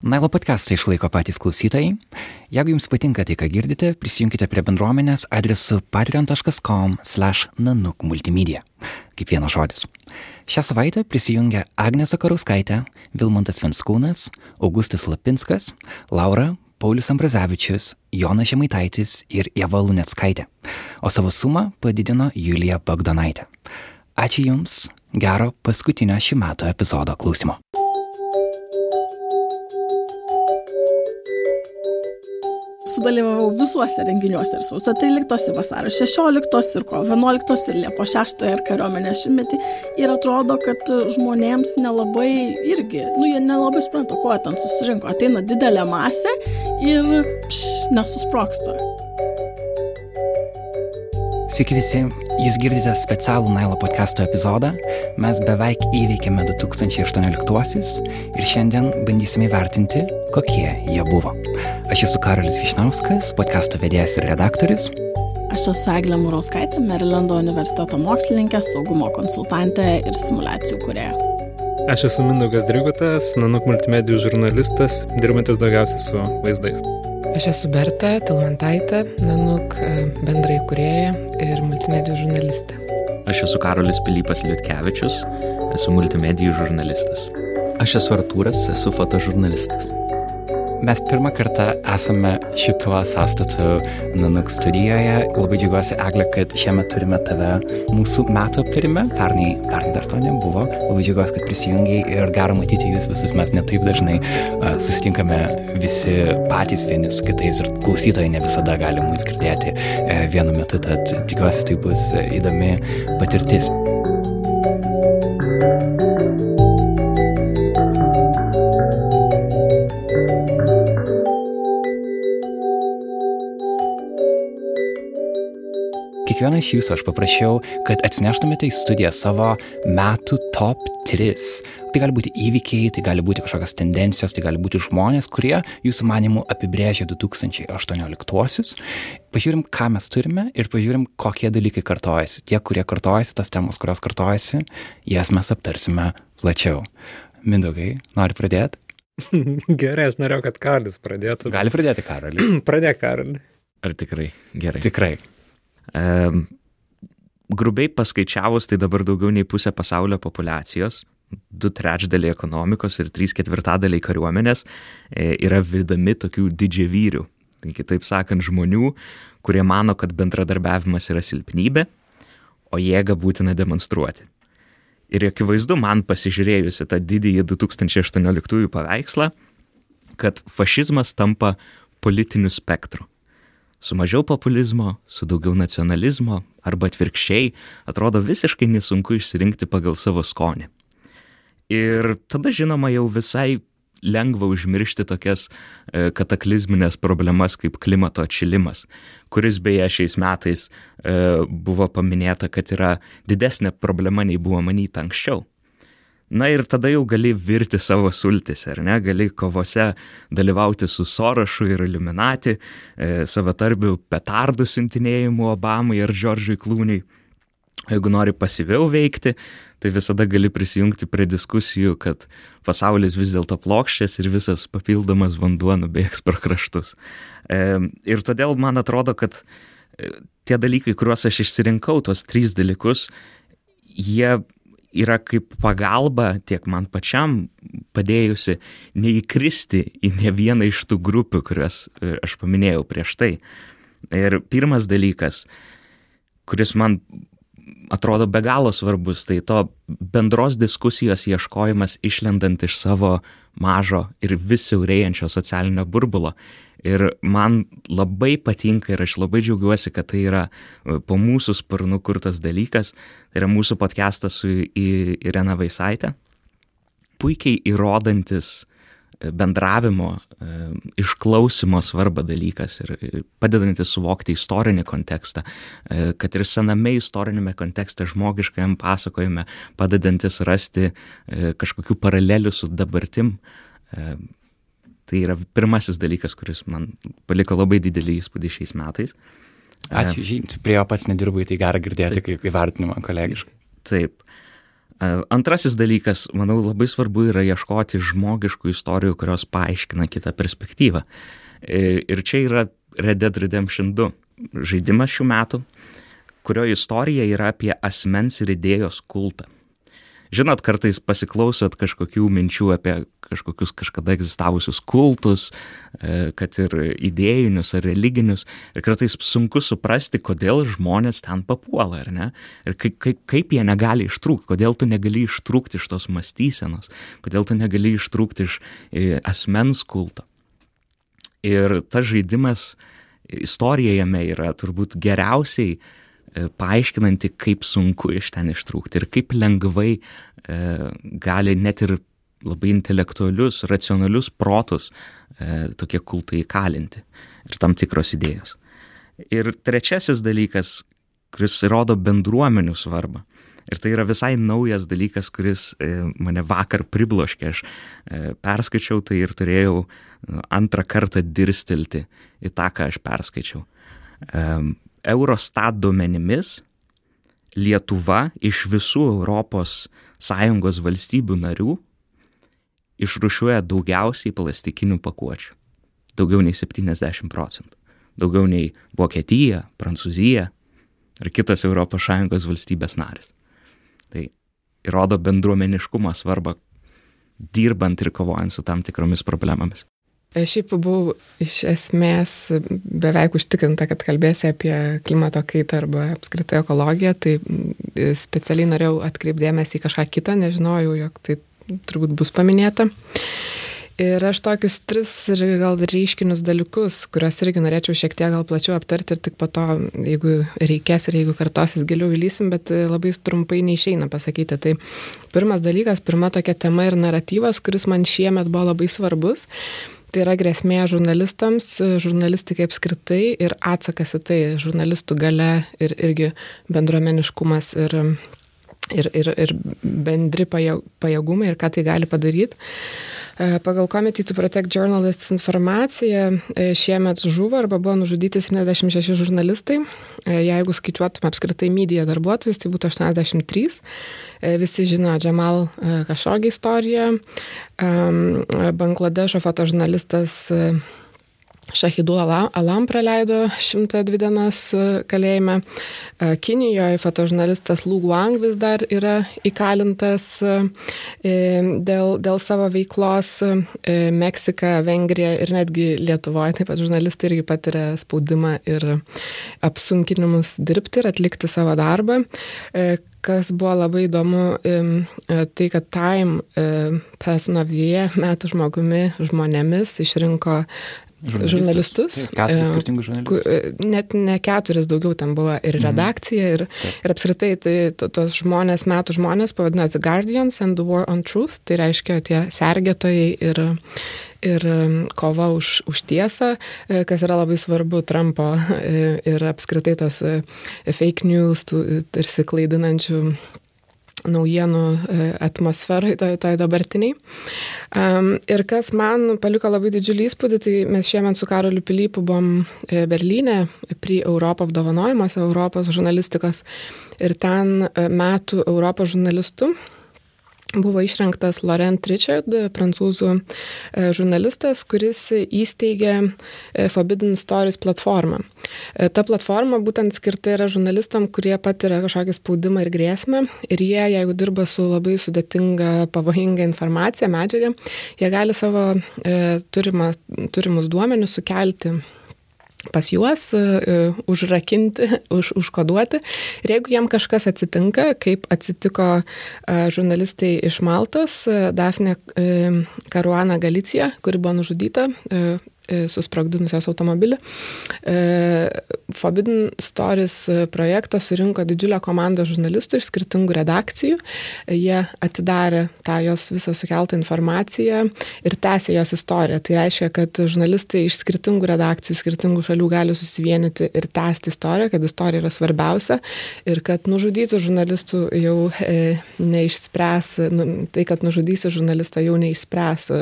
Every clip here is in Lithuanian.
Nailo podcastą išlaiko patys klausytojai. Jeigu jums patinka tai, ką girdite, prisijunkite prie bendruomenės adresu patreon.com slash nanuk multimedia. Kaip vienas žodis. Šią savaitę prisijungia Agnės Akarauskaitė, Vilmantas Venskūnas, Augustas Lapinskas, Laura, Paulius Ambrazevičius, Jonas Žemaitaitis ir Eva Luneckaitė. O savo sumą padidino Julija Bagdonaitė. Ačiū Jums, gero paskutinio šį metų epizodo klausimo. Sudalyvavau visuose renginiuose ir sausio 13 ir vasario 16 ir kovo 11 ir liepo 6 ir kariuomenės šimtmetį ir atrodo, kad žmonėms nelabai irgi, nu jie nelabai supranta, kuo ten susirinko. Ateina didelė masė ir pš, nesusproksta. Sveiki visi, jūs girdite specialų Nailo podcast'o epizodą. Mes beveik įveikėme 2018 ir šiandien bandysime įvertinti, kokie jie buvo. Aš esu Karolis Višnauskas, podcast'o vedėjas ir redaktorius. Aš esu Eglė Murauskaitė, Marilando universiteto mokslininkė, saugumo konsultantė ir simulacijų kurėja. Aš esu Mindaugas Drigutas, Nanuk multimedijų žurnalistas, dirbantis daugiausiai su vaizdais. Aš esu Berta Tilmantaitė, Nanuk e, bendrai kurėja ir multimedijų žurnalistė. Aš esu Karolis Pilypas Liutkevičius, esu multimedijų žurnalistas. Aš esu Artūras, esu fotožurnalistas. Mes pirmą kartą esame šituo sąstatu Nanuk studijoje. Labai džiaugiuosi, Eglė, kad šiemet turime tave mūsų metų aptarime. Pernai, pernai dar to nebuvo. Labai džiaugiuosi, kad prisijungiai ir gera matyti jūs visus. Mes netaip dažnai susitinkame visi patys vieni su kitais ir klausytojai ne visada gali mūsų girdėti uh, vienu metu. Tad tikiuosi, tai bus įdomi patirtis. Kiekvieną iš jūsų aš paprašiau, kad atsineštumėte į studiją savo metų top 3. Tai gali būti įvykiai, tai gali būti kažkokios tendencijos, tai gali būti žmonės, kurie jūsų manimų apibrėžia 2018-uosius. Pažiūrim, ką mes turime ir pažiūrim, kokie dalykai kartojasi. Tie, kurie kartojasi, tas temos, kurios kartojasi, jas mes aptarsime plačiau. Mindaugai, nori pradėti? Gerai, aš norėjau, kad Karolis pradėtų. Gali pradėti Karolį. Pradėk, Karolį. Ar tikrai? Gerai. Tikrai. Grubiai paskaičiavus, tai dabar daugiau nei pusė pasaulio populacijos, du trečdaliai ekonomikos ir trys ketvirtadaliai kariuomenės e, yra vedami tokių didžiavyrių. Tai kitaip sakant, žmonių, kurie mano, kad bendradarbiavimas yra silpnybė, o jėgą būtina demonstruoti. Ir akivaizdu man pasižiūrėjusi tą didįjį 2018 paveikslą, kad fašizmas tampa politiniu spektru su mažiau populizmo, su daugiau nacionalizmo arba atvirkščiai atrodo visiškai nesunku išsirinkti pagal savo skonį. Ir tada žinoma jau visai lengva užmiršti tokias e, kataklizminės problemas kaip klimato atšilimas, kuris beje šiais metais e, buvo paminėta, kad yra didesnė problema nei buvo manyta anksčiau. Na ir tada jau gali virti savo sultis, ar ne, gali kovose dalyvauti su Sorošu ir Illuminati, e, savatarbių petardų siuntinėjimu Obamai ar Džordžui Klūniui. Jeigu nori pasyviau veikti, tai visada gali prisijungti prie diskusijų, kad pasaulis vis dėlto plokščias ir visas papildomas vanduo nubėgs per kraštus. E, ir todėl man atrodo, kad e, tie dalykai, kuriuos aš išsirinkau, tos trys dalykus, jie yra kaip pagalba tiek man pačiam padėjusi neįkristi į ne vieną iš tų grupių, kurias e, aš paminėjau prieš tai. Ir pirmas dalykas, kuris man atrodo be galo svarbus, tai to bendros diskusijos ieškojimas išlendant iš savo mažo ir vis siaurėjančio socialinio burbulo Ir man labai patinka ir aš labai džiaugiuosi, kad tai yra e, po mūsų sparnų kurtas dalykas. Tai yra mūsų podcastas su Irena Vaisaitė. Puikiai įrodantis e, bendravimo, e, išklausimo svarbą dalykas ir padedantis suvokti istorinį kontekstą, kad ir sename istorinėme kontekste žmogiškajam pasakojime padedantis rasti kažkokių paralelių su dabartim Tai yra pirmasis dalykas, kuris man paliko labai didelį įspūdį šiais metais. Ačiū, žinai, prie jo pats nedirbai, tai gera girdėti Taip. kaip įvertinimą kolegiškai. Taip. Antrasis dalykas, manau, labai svarbu yra ieškoti žmogiškų istorijų, kurios paaiškina kitą perspektyvą. Ir čia yra Red Dead Redemption 2 žaidimas šių metų, kurio istorija yra apie asmens ir idėjos kultą. Žinot, kartais pasiklausot kažkokių minčių apie kažkokius kažkada egzistavusius kultus, e, kad ir idėjinius ar religinius, ir kartais sunku suprasti, kodėl žmonės ten papuola, ar ne? Ir kaip, kaip, kaip jie negali ištrūkti, kodėl tu negali ištrūkti iš tos mąstysenos, kodėl tu negali ištrūkti iš e, asmens kulto. Ir tas žaidimas, istorija jame yra turbūt geriausiai E, paaiškinanti, kaip sunku iš ten ištrūkti ir kaip lengvai e, gali net ir labai intelektualius, racionalius protus e, tokie kultai įkalinti ir tam tikros idėjos. Ir trečiasis dalykas, kuris rodo bendruomenių svarbą. Ir tai yra visai naujas dalykas, kuris mane vakar pribloškė. Aš perskaičiau tai ir turėjau antrą kartą dirstelti į tą, ką aš perskaičiau. Eurostat duomenimis Lietuva iš visų ES valstybių narių išrušiuoja daugiausiai plastikinių pakuočių. Daugiau nei 70 procentų. Daugiau nei Vokietija, Prancūzija ar kitos ES valstybės narės. Tai įrodo bendruomeniškumo svarbą dirbant ir kovojant su tam tikromis problemomis. Šiaip buvau iš esmės beveik užtikrinta, kad kalbėsi apie klimato kaitą arba apskritai ekologiją, tai specialiai norėjau atkreipdėmėsi į kažką kitą, nežinojau, jog tai turbūt bus paminėta. Ir aš tokius tris gal reiškinius dalykus, kuriuos irgi norėčiau šiek tiek gal plačiau aptarti ir tik po to, jeigu reikės ir jeigu kartosis giliau įlysim, bet labai trumpai neišeina pasakyti. Tai pirmas dalykas, pirma tokia tema ir naratyvas, kuris man šiemet buvo labai svarbus Tai yra grėsmė žurnalistams, žurnalistikai apskritai ir atsakas į tai, žurnalistų gale ir irgi bendruomeniškumas ir, ir, ir, ir bendri pajėgumai ir ką tai gali padaryti. E, pagal Committee to Protect Journalists informaciją e, šiemet žuvo arba buvo nužudyti 76 žurnalistai. E, jeigu skaičiuotume apskritai mediją darbuotojus, tai būtų 83. E, visi žino Džemal e, istoriją. Bangladešo fotožurnalistas e, Šahidų Alam praleido 102 dienas kalėjime. Kinijoje fotožurnalistas Lu Guang vis dar yra įkalintas dėl, dėl savo veiklos. Meksika, Vengrija ir netgi Lietuvoje taip pat žurnalistai irgi patiria spaudimą ir apsunkinimus dirbti ir atlikti savo darbą kas buvo labai įdomu, e, tai kad Time e, Person of the Year metų žmogumi žmonėmis išrinko žurnalistus. Keturis skirtingus žurnalistus. Net ne keturis daugiau ten buvo ir mhm. redakcija, ir, Taip. ir apskritai tai, to, tos žmonės, metų žmonės pavadino The Guardians and the War on Truth, tai reiškia tie sergėtojai ir, ir kova už, už tiesą, e, kas yra labai svarbu Trumpo e, ir apskritai tos e, fake news, tų tarsi klaidinančių naujienų atmosferai, toj, toj dabartiniai. Um, ir kas man paliko labai didžiulį įspūdį, tai mes šiemet su Karoliu Pilypu buvom Berlyne prie Europos apdovanojimuose Europos žurnalistikos ir ten metų Europos žurnalistų buvo išrinktas Laurent Richard, prancūzų e, žurnalistas, kuris įsteigė e, Forbidden Stories platformą. E, ta platforma būtent skirta yra žurnalistam, kurie patiria kažkokį spaudimą ir grėsmę ir jie, jeigu dirba su labai sudėtinga, pavojinga informacija, medžiaga, jie gali savo turimą, turimus duomenius sukelti pas juos, uh, užrakinti, už, užkoduoti. Ir jeigu jam kažkas atsitinka, kaip atsitiko uh, žurnalistai iš Maltos, Dafne Karuana Galicija, kuri buvo nužudyta E, susprogdinusios automobilį. E, Forbidden Stories projektą surinko didžiulę komandą žurnalistų iš skirtingų redakcijų. Jie atidarė tą jos visą sukeltą informaciją ir tęsė jos istoriją. Tai reiškia, kad žurnalistai iš skirtingų redakcijų, skirtingų šalių gali susivienyti ir tęsti istoriją, kad istorija yra svarbiausia ir kad nužudytų žurnalistų jau e, neišspręs, nu, tai, kad nužudysi žurnalistą jau neišspręs e,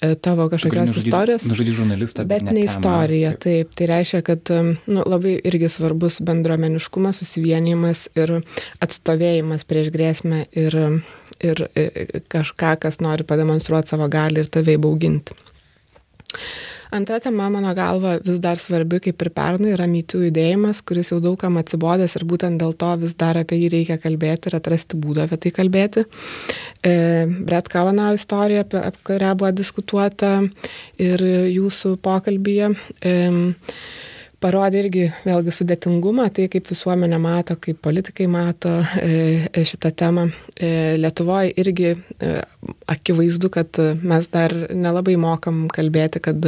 e, tavo kažkokios istorijos. Nužudyti turi žurnalistą, bet ne, ne istorija. Taip, tai reiškia, kad nu, labai irgi svarbus bendruomeniškumas, susivienimas ir atstovėjimas prieš grėsmę ir, ir kažką, kas nori pademonstruoti savo gali ir tave įbauginti. Antra tema, mano galva, vis dar svarbi, kaip ir pernai, yra mytų judėjimas, kuris jau daugam atsibodęs ir būtent dėl to vis dar apie jį reikia kalbėti ir atrasti būdą apie tai kalbėti. E, Brett Kavanaugh istorija, apie, apie kurią buvo diskutuota ir jūsų pokalbėje. E, parodė irgi vėlgi sudėtingumą, tai kaip visuomenė mato, kaip politikai mato e, e, šitą temą. E, Lietuvoje irgi akivaizdu, kad mes dar nelabai mokam kalbėti, kad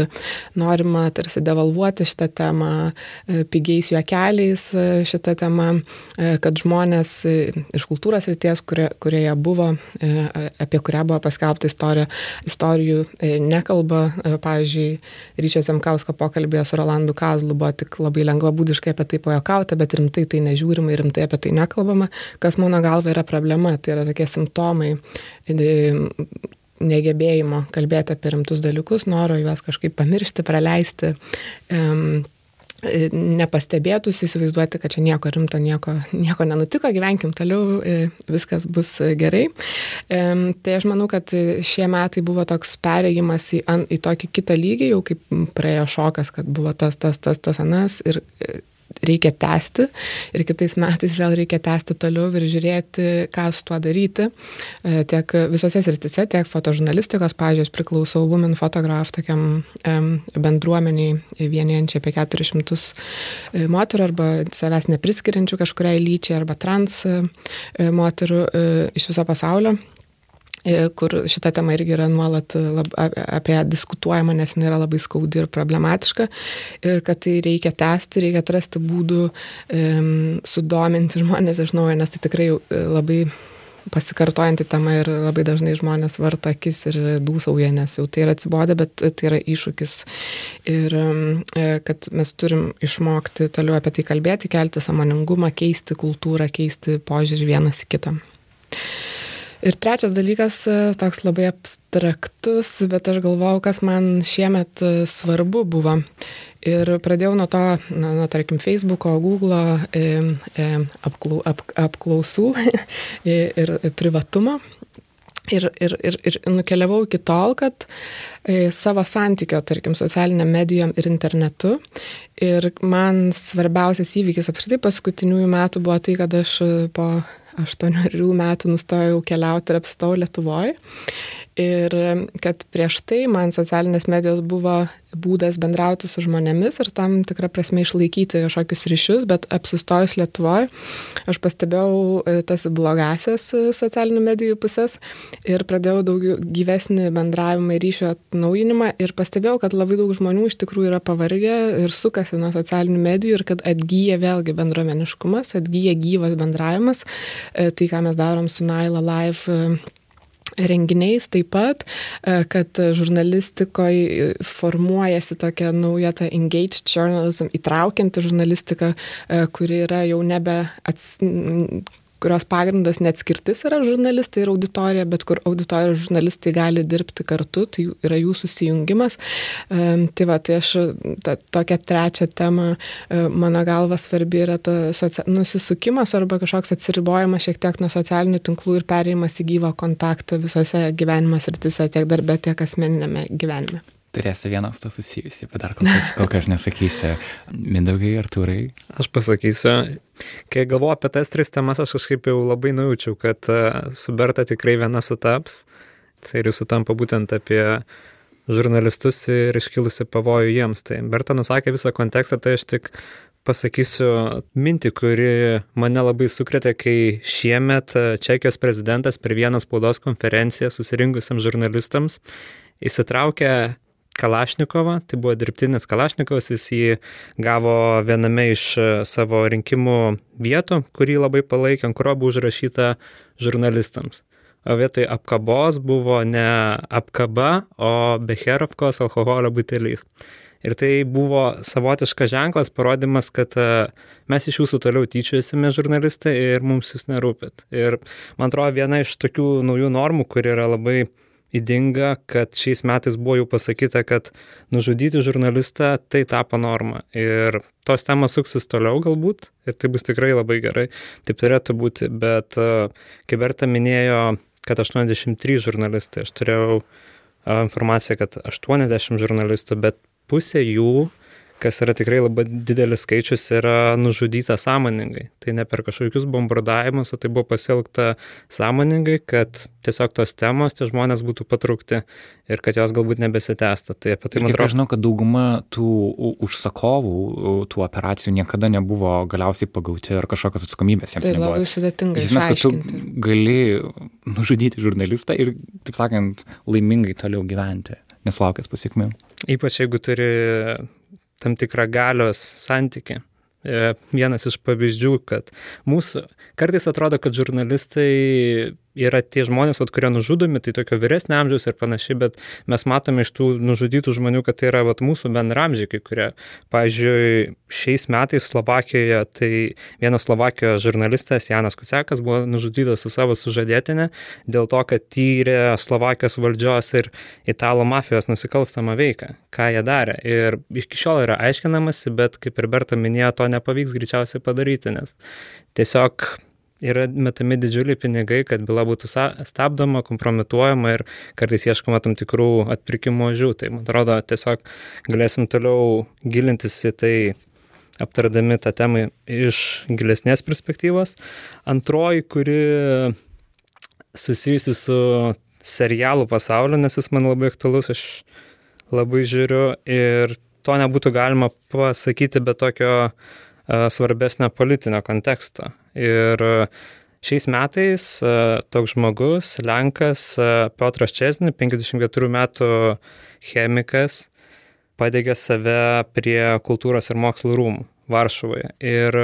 norima tarsi devalvuoti šitą temą pigiais juokeliais šitą temą, kad žmonės iš kultūros ryties, kurie, kurie buvo, apie kurią buvo paskelbta istorija, istorijų nekalba. Pavyzdžiui, Ryčio Zemkausko pokalbėje su Rolandu Kazlu buvo tik labai lengvabūdiškai apie tai pajokauta, bet rimtai tai nežiūrima ir rimtai apie tai nekalbama, kas mano galva yra problema, tai yra tokie simptomai negebėjimo kalbėti apie rimtus dalykus, noro juos kažkaip pamiršti, praleisti. Um, nepastebėtus, įsivaizduoti, kad čia nieko rimto, nieko, nieko nenutiko, gyvenkim toliau, viskas bus gerai. Tai aš manau, kad šie metai buvo toks perėjimas į, į tokį kitą lygį, jau kaip praėjo šokas, kad buvo tas, tas, tas, tas anas ir reikia tęsti ir kitais metais vėl reikia tęsti toliau ir žiūrėti, ką su tuo daryti. E, tiek visose sritise, tiek fotožurnalistikos, pavyzdžiui, priklausau Women Photograph tokiam bendruomeniai vienijančiai apie 400 e, moterų arba savęs nepriskiriančių kažkuriai lyčiai arba trans e, moterų iš viso pasaulio. E, kur šita tema irgi yra nuolat lab, apie ją diskutuojama, nes jinai yra labai skaudi ir problematiška. Ir kad tai reikia tęsti, reikia atrasti būdų um, sudominti žmonės iš naujo, nes tai tikrai e, labai pasikartojanti tema ir labai dažnai žmonės varto akis ir dūsauja, nes jau tai yra atsibodę, bet tai yra iššūkis. Ir e, kad mes turim išmokti toliau apie tai kalbėti, kelti samoningumą, keisti kultūrą, keisti požiūrį vienas į kitą. Ir trečias dalykas, e, toks labai abstraktus, bet aš galvojau, kas man šiemet e, svarbu buvo. Ir pradėjau nuo to, nuo, nuo tarkim, Facebook'o, Google'o e, e, apklau, ap, apklausų ir privatumo. Ir, ir, ir, ir nukeliavau iki tol, kad e, savo santykio, tarkim, socialiniam medijom ir internetu. Ir man svarbiausias įvykis apskritai paskutiniųjų metų buvo tai, kad aš po aštuoniarių metų nustojau keliauti ir apstojau Lietuvoje. Ir kad prieš tai man socialinės medijos buvo būdas bendrauti su žmonėmis ir tam tikrą prasme išlaikyti kažkokius ryšius, bet apsistojus Lietuvoje, aš pastebėjau e, tas blogasias e, socialinių medijų pusės ir pradėjau daugiau gyvesnį bendravimą ir ryšio atnaujinimą ir pastebėjau, kad labai daug žmonių iš tikrųjų yra pavargę ir sukasi nuo socialinių medijų ir kad atgyja vėlgi bendruomeniškumas, atgyja gyvas bendravimas, e, tai ką mes darom su Naila Live renginiais taip pat, e, kad žurnalistikoje formuojasi tokia nauja ta engaged journalism, įtraukianti žurnalistika, e, kuri yra jau nebe ats, kurios pagrindas neatskirtis yra žurnalistai ir auditorija, bet kur auditorija ir žurnalistai gali dirbti kartu, tai yra jų susijungimas. Tai va, tai aš ta, tokią trečią temą, e, mano galva svarbi yra ta socia... nusisukimas arba kažkoks atsiribojimas šiek tiek nuo socialinių tinklų ir perėjimas į gyvą kontaktą visose gyvenimo sritise, tiek darbė, tiek asmeninėme gyvenime turėsi vieną su to susijusi, bet dar kol kas, kol kas nesakysi. Mindaugai, Artūrai. Aš pasakysiu, kai galvoju apie tas tris temas, aš kažkaip jau labai nujaučiau, kad e, su Berta tikrai viena sutaps. Tai ir sutampa būtent apie žurnalistus ir iškilusi pavojų jiems. Tai Berta nusakė visą kontekstą, tai aš tik pasakysiu mintį, kuri mane labai sukrėtė, kai šiemet Čekijos prezidentas per vieną spaudos konferenciją susirinkusiam žurnalistams įsitraukė Kalašnikovą, tai buvo dirbtinis Kalašnikovas, jis jį gavo viename iš e, savo rinkimų vietų, kurį labai palaikė, ant kurio buvo užrašyta žurnalistams. O vietoj apkabos buvo ne apkaba, o Becherovkos alkoholio butelys. Ir tai buvo savotiškas ženklas, parodimas, kad e, mes iš jūsų toliau tyčiosime žurnalistai ir mums jūs nerūpit. Ir man atrodo, viena iš tokių naujų normų, kur yra labai įdinga, kad šiais metais buvo jau pasakyta, kad nužudyti žurnalistą tai tapo norma. Ir tos temos suksis toliau galbūt ir tai bus tikrai labai gerai. Taip turėtų būti, bet e, kaip Berta minėjo, kad 83 žurnalistai, aš turėjau e, informaciją, kad 80 žurnalistų, bet pusė jų kas yra tikrai labai didelis skaičius, yra nužudyta sąmoningai. Tai ne per kažkokius bombardavimus, o tai buvo pasielgta sąmoningai, kad tiesiog tos temos, tie žmonės būtų patraukti ir kad jos galbūt nebesitęstų. Tai apie tai man atrodo. Aš žinau, kad dauguma tų užsakovų, tų operacijų niekada nebuvo galiausiai pagauti ir kažkokios atsakomybės jiems tai nebuvo. labai sudėtinga. Žinai, kad tu gali nužudyti žurnalistą ir, taip sakant, laimingai toliau gyventi, nesulaukęs pasiekmių. Ypač jeigu turi tam tikrą galios santyki. E, vienas iš pavyzdžių, kad mūsų kartais atrodo, kad žurnalistai yra tie žmonės, vat, kurie nužudomi, tai tokio vyresnio amžiaus ir panašiai, bet mes matome iš tų nužudytų žmonių, kad tai yra vat, mūsų bendramžiai, kai kurie. Pavyzdžiui, šiais metais Slovakijoje, tai vienas Slovakijos žurnalistas Janas Kusekas buvo nužudytas su savo sužadėtinė dėl to, kad tyrė Slovakijos valdžios ir italų mafijos nusikalstamą veiką, ką jie darė. Ir iki šiol yra aiškinamasi, bet kaip ir Berta minėjo, to nepavyks greičiausiai padaryti, nes tiesiog yra metami didžiuliai pinigai, kad byla būtų stabdoma, kompromituojama ir kartais ieškoma tam tikrų atpirkimo žių. Tai man atrodo, tiesiog galėsim toliau gilintis į tai, aptardami tą temą iš gilesnės perspektyvos. Antroji, kuri susijusi su serialų pasauliu, nes jis man labai aktualus, aš labai žiūriu ir to nebūtų galima pasakyti be tokio svarbesnio politinio konteksto. Ir šiais metais toks žmogus, Lenkas Piotras Česni, 54 metų chemikas, padegė save prie kultūros ir mokslo rūmų Varšuvoje. Ir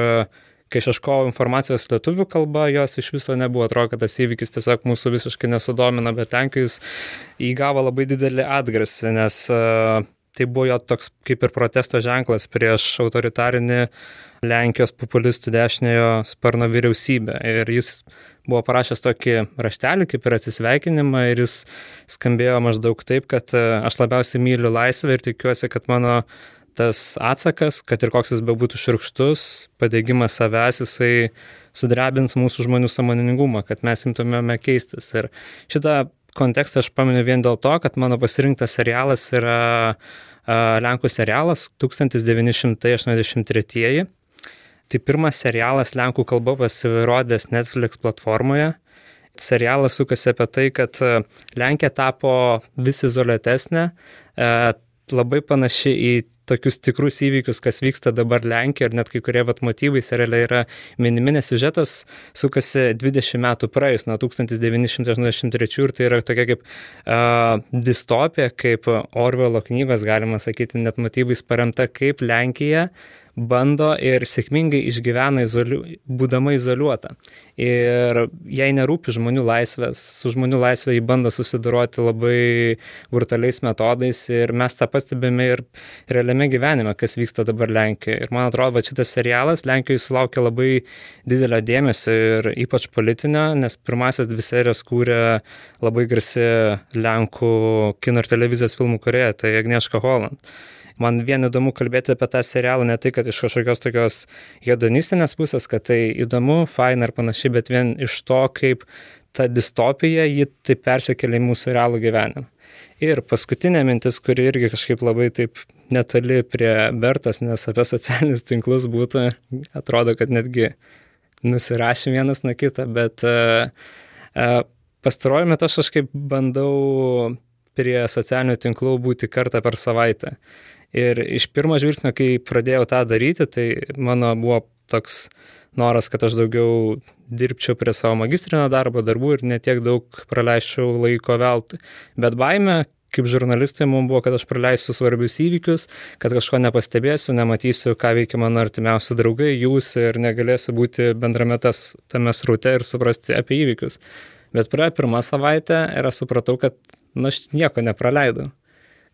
kai aš ieškojau informacijos lietuvių kalba, jos iš viso nebuvo, atrodo, kad tas įvykis tiesiog mūsų visiškai nesudomina, bet Lenkijos įgavo labai didelį atgrasį, nes tai buvo jo toks kaip ir protesto ženklas prieš autoritarinį Lenkijos populistų dešiniojo sparno vyriausybę. Ir jis buvo parašęs tokį raštelį kaip ir atsisveikinimą ir jis skambėjo maždaug taip, kad e, aš labiausiai myliu laisvę ir tikiuosi, kad mano tas atsakas, kad ir koks jis bebūtų širkštus, padėgymas savęs, jisai sudrebins mūsų žmonių samoningumą, kad mes imtumėme keistis. Ir šitą kontekstą aš paminiu vien dėl to, kad mano pasirinktas serialas yra Lenkų serialas 1983. Tai pirmas serialas Lenkų kalba pasirodęs Netflix platformoje. Serialas sukasi apie tai, kad Lenkija tapo vis izoliuotesnė, labai panaši į tokius tikrus įvykius, kas vyksta dabar Lenkijoje ir net kai kurie vat motyvai seriale yra minimi, nes siužetas sukasi 20 metų praėjus nuo 1983 ir tai yra tokia kaip uh, distopija, kaip Orvelo knygos, galima sakyti, net motyvais paremta, kaip Lenkija bando ir sėkmingai išgyvena izoliu, būdama izoliuota. Ir jai nerūpi žmonių laisvės, su žmonių laisvė jį bando susidoroti labai brutaliais metodais ir mes tą pastebime ir realiame gyvenime, kas vyksta dabar Lenkijoje. Ir man atrodo, kad šitas serialas Lenkijoje sulaukia labai didelio dėmesio ir ypač politinio, nes pirmasis dvi serijas kūrė labai garsi Lenkų kino ir televizijos filmų kurėja, tai Agnieszka Holland man vien įdomu kalbėti apie tą serialą, ne tai, kad iš kažkokios tokios hedonistinės pusės, kad tai įdomu, faina ir panašiai, bet vien iš to, kaip ta distopija jį taip persikėlė į mūsų realų gyvenimą. Ir paskutinė mintis, kuri irgi kažkaip labai taip netoli prie Bertas, nes apie socialinius tinklus būtų, atrodo, kad netgi nusirašym vienas nuo kito, bet uh, uh, pastaruoju metu aš kažkaip bandau prie socialinių tinklų būti kartą per savaitę. Ir iš pirmo žvilgsnio, kai pradėjau tą daryti, tai mano buvo toks noras, kad aš daugiau dirbčiau prie savo magistrinio darbo darbų ir netiek daug praleisčiau laiko veltui. Bet baime, kaip žurnalistai, mums buvo, kad aš praleisiu svarbius įvykius, kad kažko nepastebėsiu, nematysiu, ką veikia mano artimiausi draugai, jūs ir negalėsiu būti bendrame tas, tame srute ir suprasti apie įvykius. Bet praėjo pirmą savaitę ir aš supratau, kad na, aš nieko nepraleidau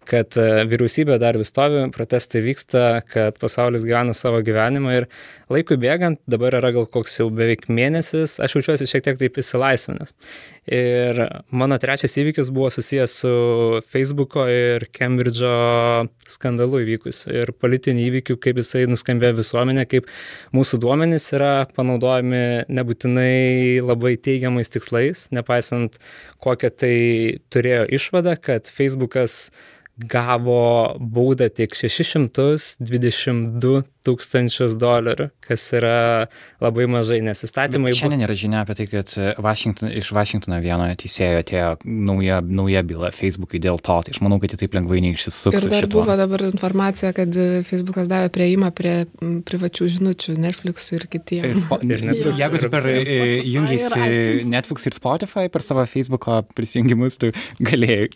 kad e, vyriausybė dar vis stovi, protestai vyksta, kad pasaulis gyvena savo gyvenimą ir laikui bėgant, dabar yra gal koks jau beveik mėnesis, aš jaučiuosi šiek tiek taip įsilaisvinęs. Ir mano trečias įvykis buvo susijęs su Facebook'o ir Cambridge'o skandalu įvykusiu ir politinių įvykių, kaip jisai nuskambėjo visuomenė, kaip mūsų duomenys yra panaudojami nebūtinai labai teigiamais tikslais, nepaisant kokią tai turėjo išvadą, kad Facebook'as gavo baudą tik 622 tūkstančius dolerių, kas yra labai mažai, nes įstatymai... Šiandien yra žinia apie tai, kad Washington, iš Vašingtono vieno teisėjo atėjo nauja, nauja byla Facebook'ui dėl to, tai aš manau, kad jie taip lengvai neišsisuks. Ir dar šituo. buvo dabar informacija, kad Facebook'as davė prieimą prie privačių žinučių Netflix'ui ir kitiems. Ir, ir Netflix, Jeigu tu per jungiasi Netflix ir Spotify per savo Facebook'o prisijungimus, tu galėjai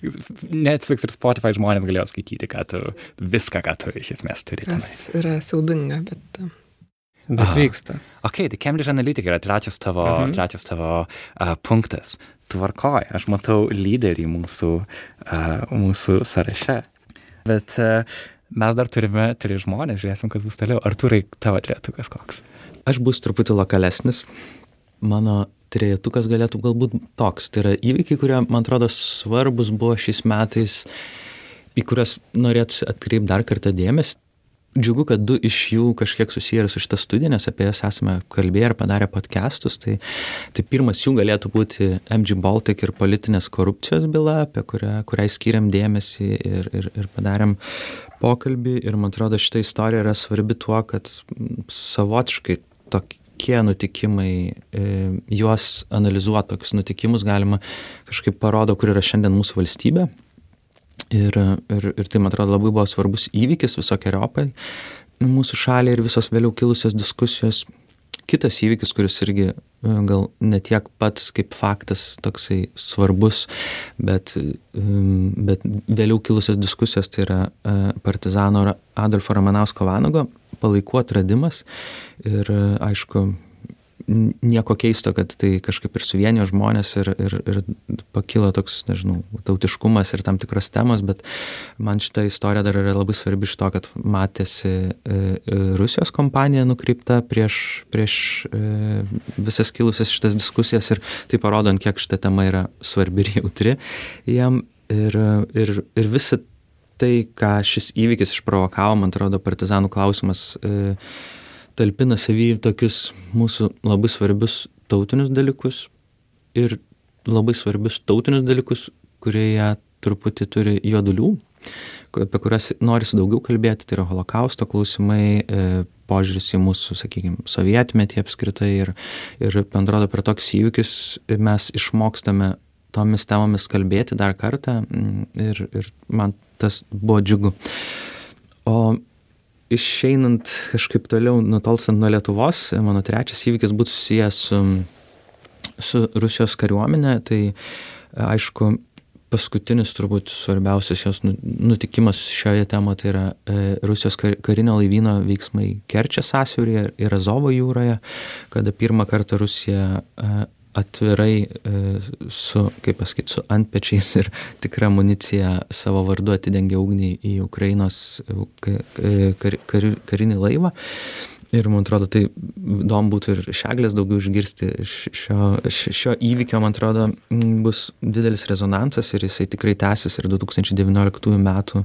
Netflix ir Spotify žmonės galėjo skaityti, ką tu, viską, ką tu iš esmės turi. Tas yra siaubinga, bet... Bet Aha. vyksta. Ok, tai Cambridge Analytica yra trečias tavo, mhm. trečias tavo uh, punktas. Tvarkoja, aš matau lyderį mūsų, uh, mūsų sąraše. Bet uh, mes dar turime tris žmonės, žiūrėsim, kas bus toliau. Arturai, tavo trejetukas koks? Aš bus truputį lokalesnis. Mano trejetukas galėtų galbūt toks. Tai yra įvykiai, kurie, man atrodo, svarbus buvo šiais metais į kurias norėtųsi atkreipti dar kartą dėmesį. Džiugu, kad du iš jų kažkiek susiję ir su šitą studiją, nes apie jas esame kalbėję ir padarę podcastus. Tai, tai pirmas jų galėtų būti MG Baltic ir politinės korupcijos byla, apie kurią, kuriai skiriam dėmesį ir, ir, ir padarėm pokalbį. Ir man atrodo, šitą istoriją yra svarbi tuo, kad savotiškai tokie nutikimai, e, juos analizuoti, tokius nutikimus galima kažkaip parodo, kur yra šiandien mūsų valstybė Ir, ir, ir tai, man atrodo, labai buvo svarbus įvykis visokiojopai mūsų šaliai ir visos vėliau kilusios diskusijos. Kitas įvykis, kuris irgi e, gal ne tiek pats kaip faktas toksai svarbus, bet, bet vėliau kilusios diskusijos, tai yra e, partizano Adolfo Ramanausko Vanago palaikų atradimas. Ir aišku, nieko keisto, kad tai kažkaip ir suvienijo žmonės ir, ir, ir pakilo toks, nežinau, tautiškumas ir tam tikros temos, bet man šita istorija dar yra labai svarbi iš to, kad matėsi e, e, Rusijos kompanija nukreipta prieš, prieš e, visas kilusias šitas diskusijas ir tai parodo, kiek šita tema yra svarbi ir jautri jam. Ir, ir, ir visi tai, ką šis įvykis išprovokavo, man atrodo, partizanų klausimas. E, talpina savy tokius mūsų labai svarbius tautinius dalykus ir labai svarbius tautinius dalykus, kurie jie truputį turi juodulių, apie kurias norisi daugiau kalbėti, tai yra holokausto klausimai, e, požiūris į mūsų, sakykime, sovietmetį apskritai ir, ir bendrodo per toks įvykis mes išmokstame tomis temomis kalbėti dar kartą mm, ir, ir man tas buvo džiugu. O išeinant kažkaip toliau, nutolstant nuo Lietuvos, mano trečias įvykis būtų susijęs su, su Rusijos kariuomenė. Tai aišku, paskutinis turbūt svarbiausias jos nu, nutikimas šioje temoje tai yra e, Rusijos kar, karinio laivyno veiksmai Kerčės sąsiaurėje ir Azovo jūroje, kada pirmą kartą Rusija e, atvirai e, su, kaip pasakyti, su antpečiais ir tikra amunicija savo vardu atidengė ugnį į Ukrainos e, kar, kar, karinį laivą. Ir man atrodo, tai įdomu būtų ir šeglės daugiau išgirsti. Šio, šio įvykio, man atrodo, bus didelis rezonansas ir jisai tikrai tęsis ir 2019 metų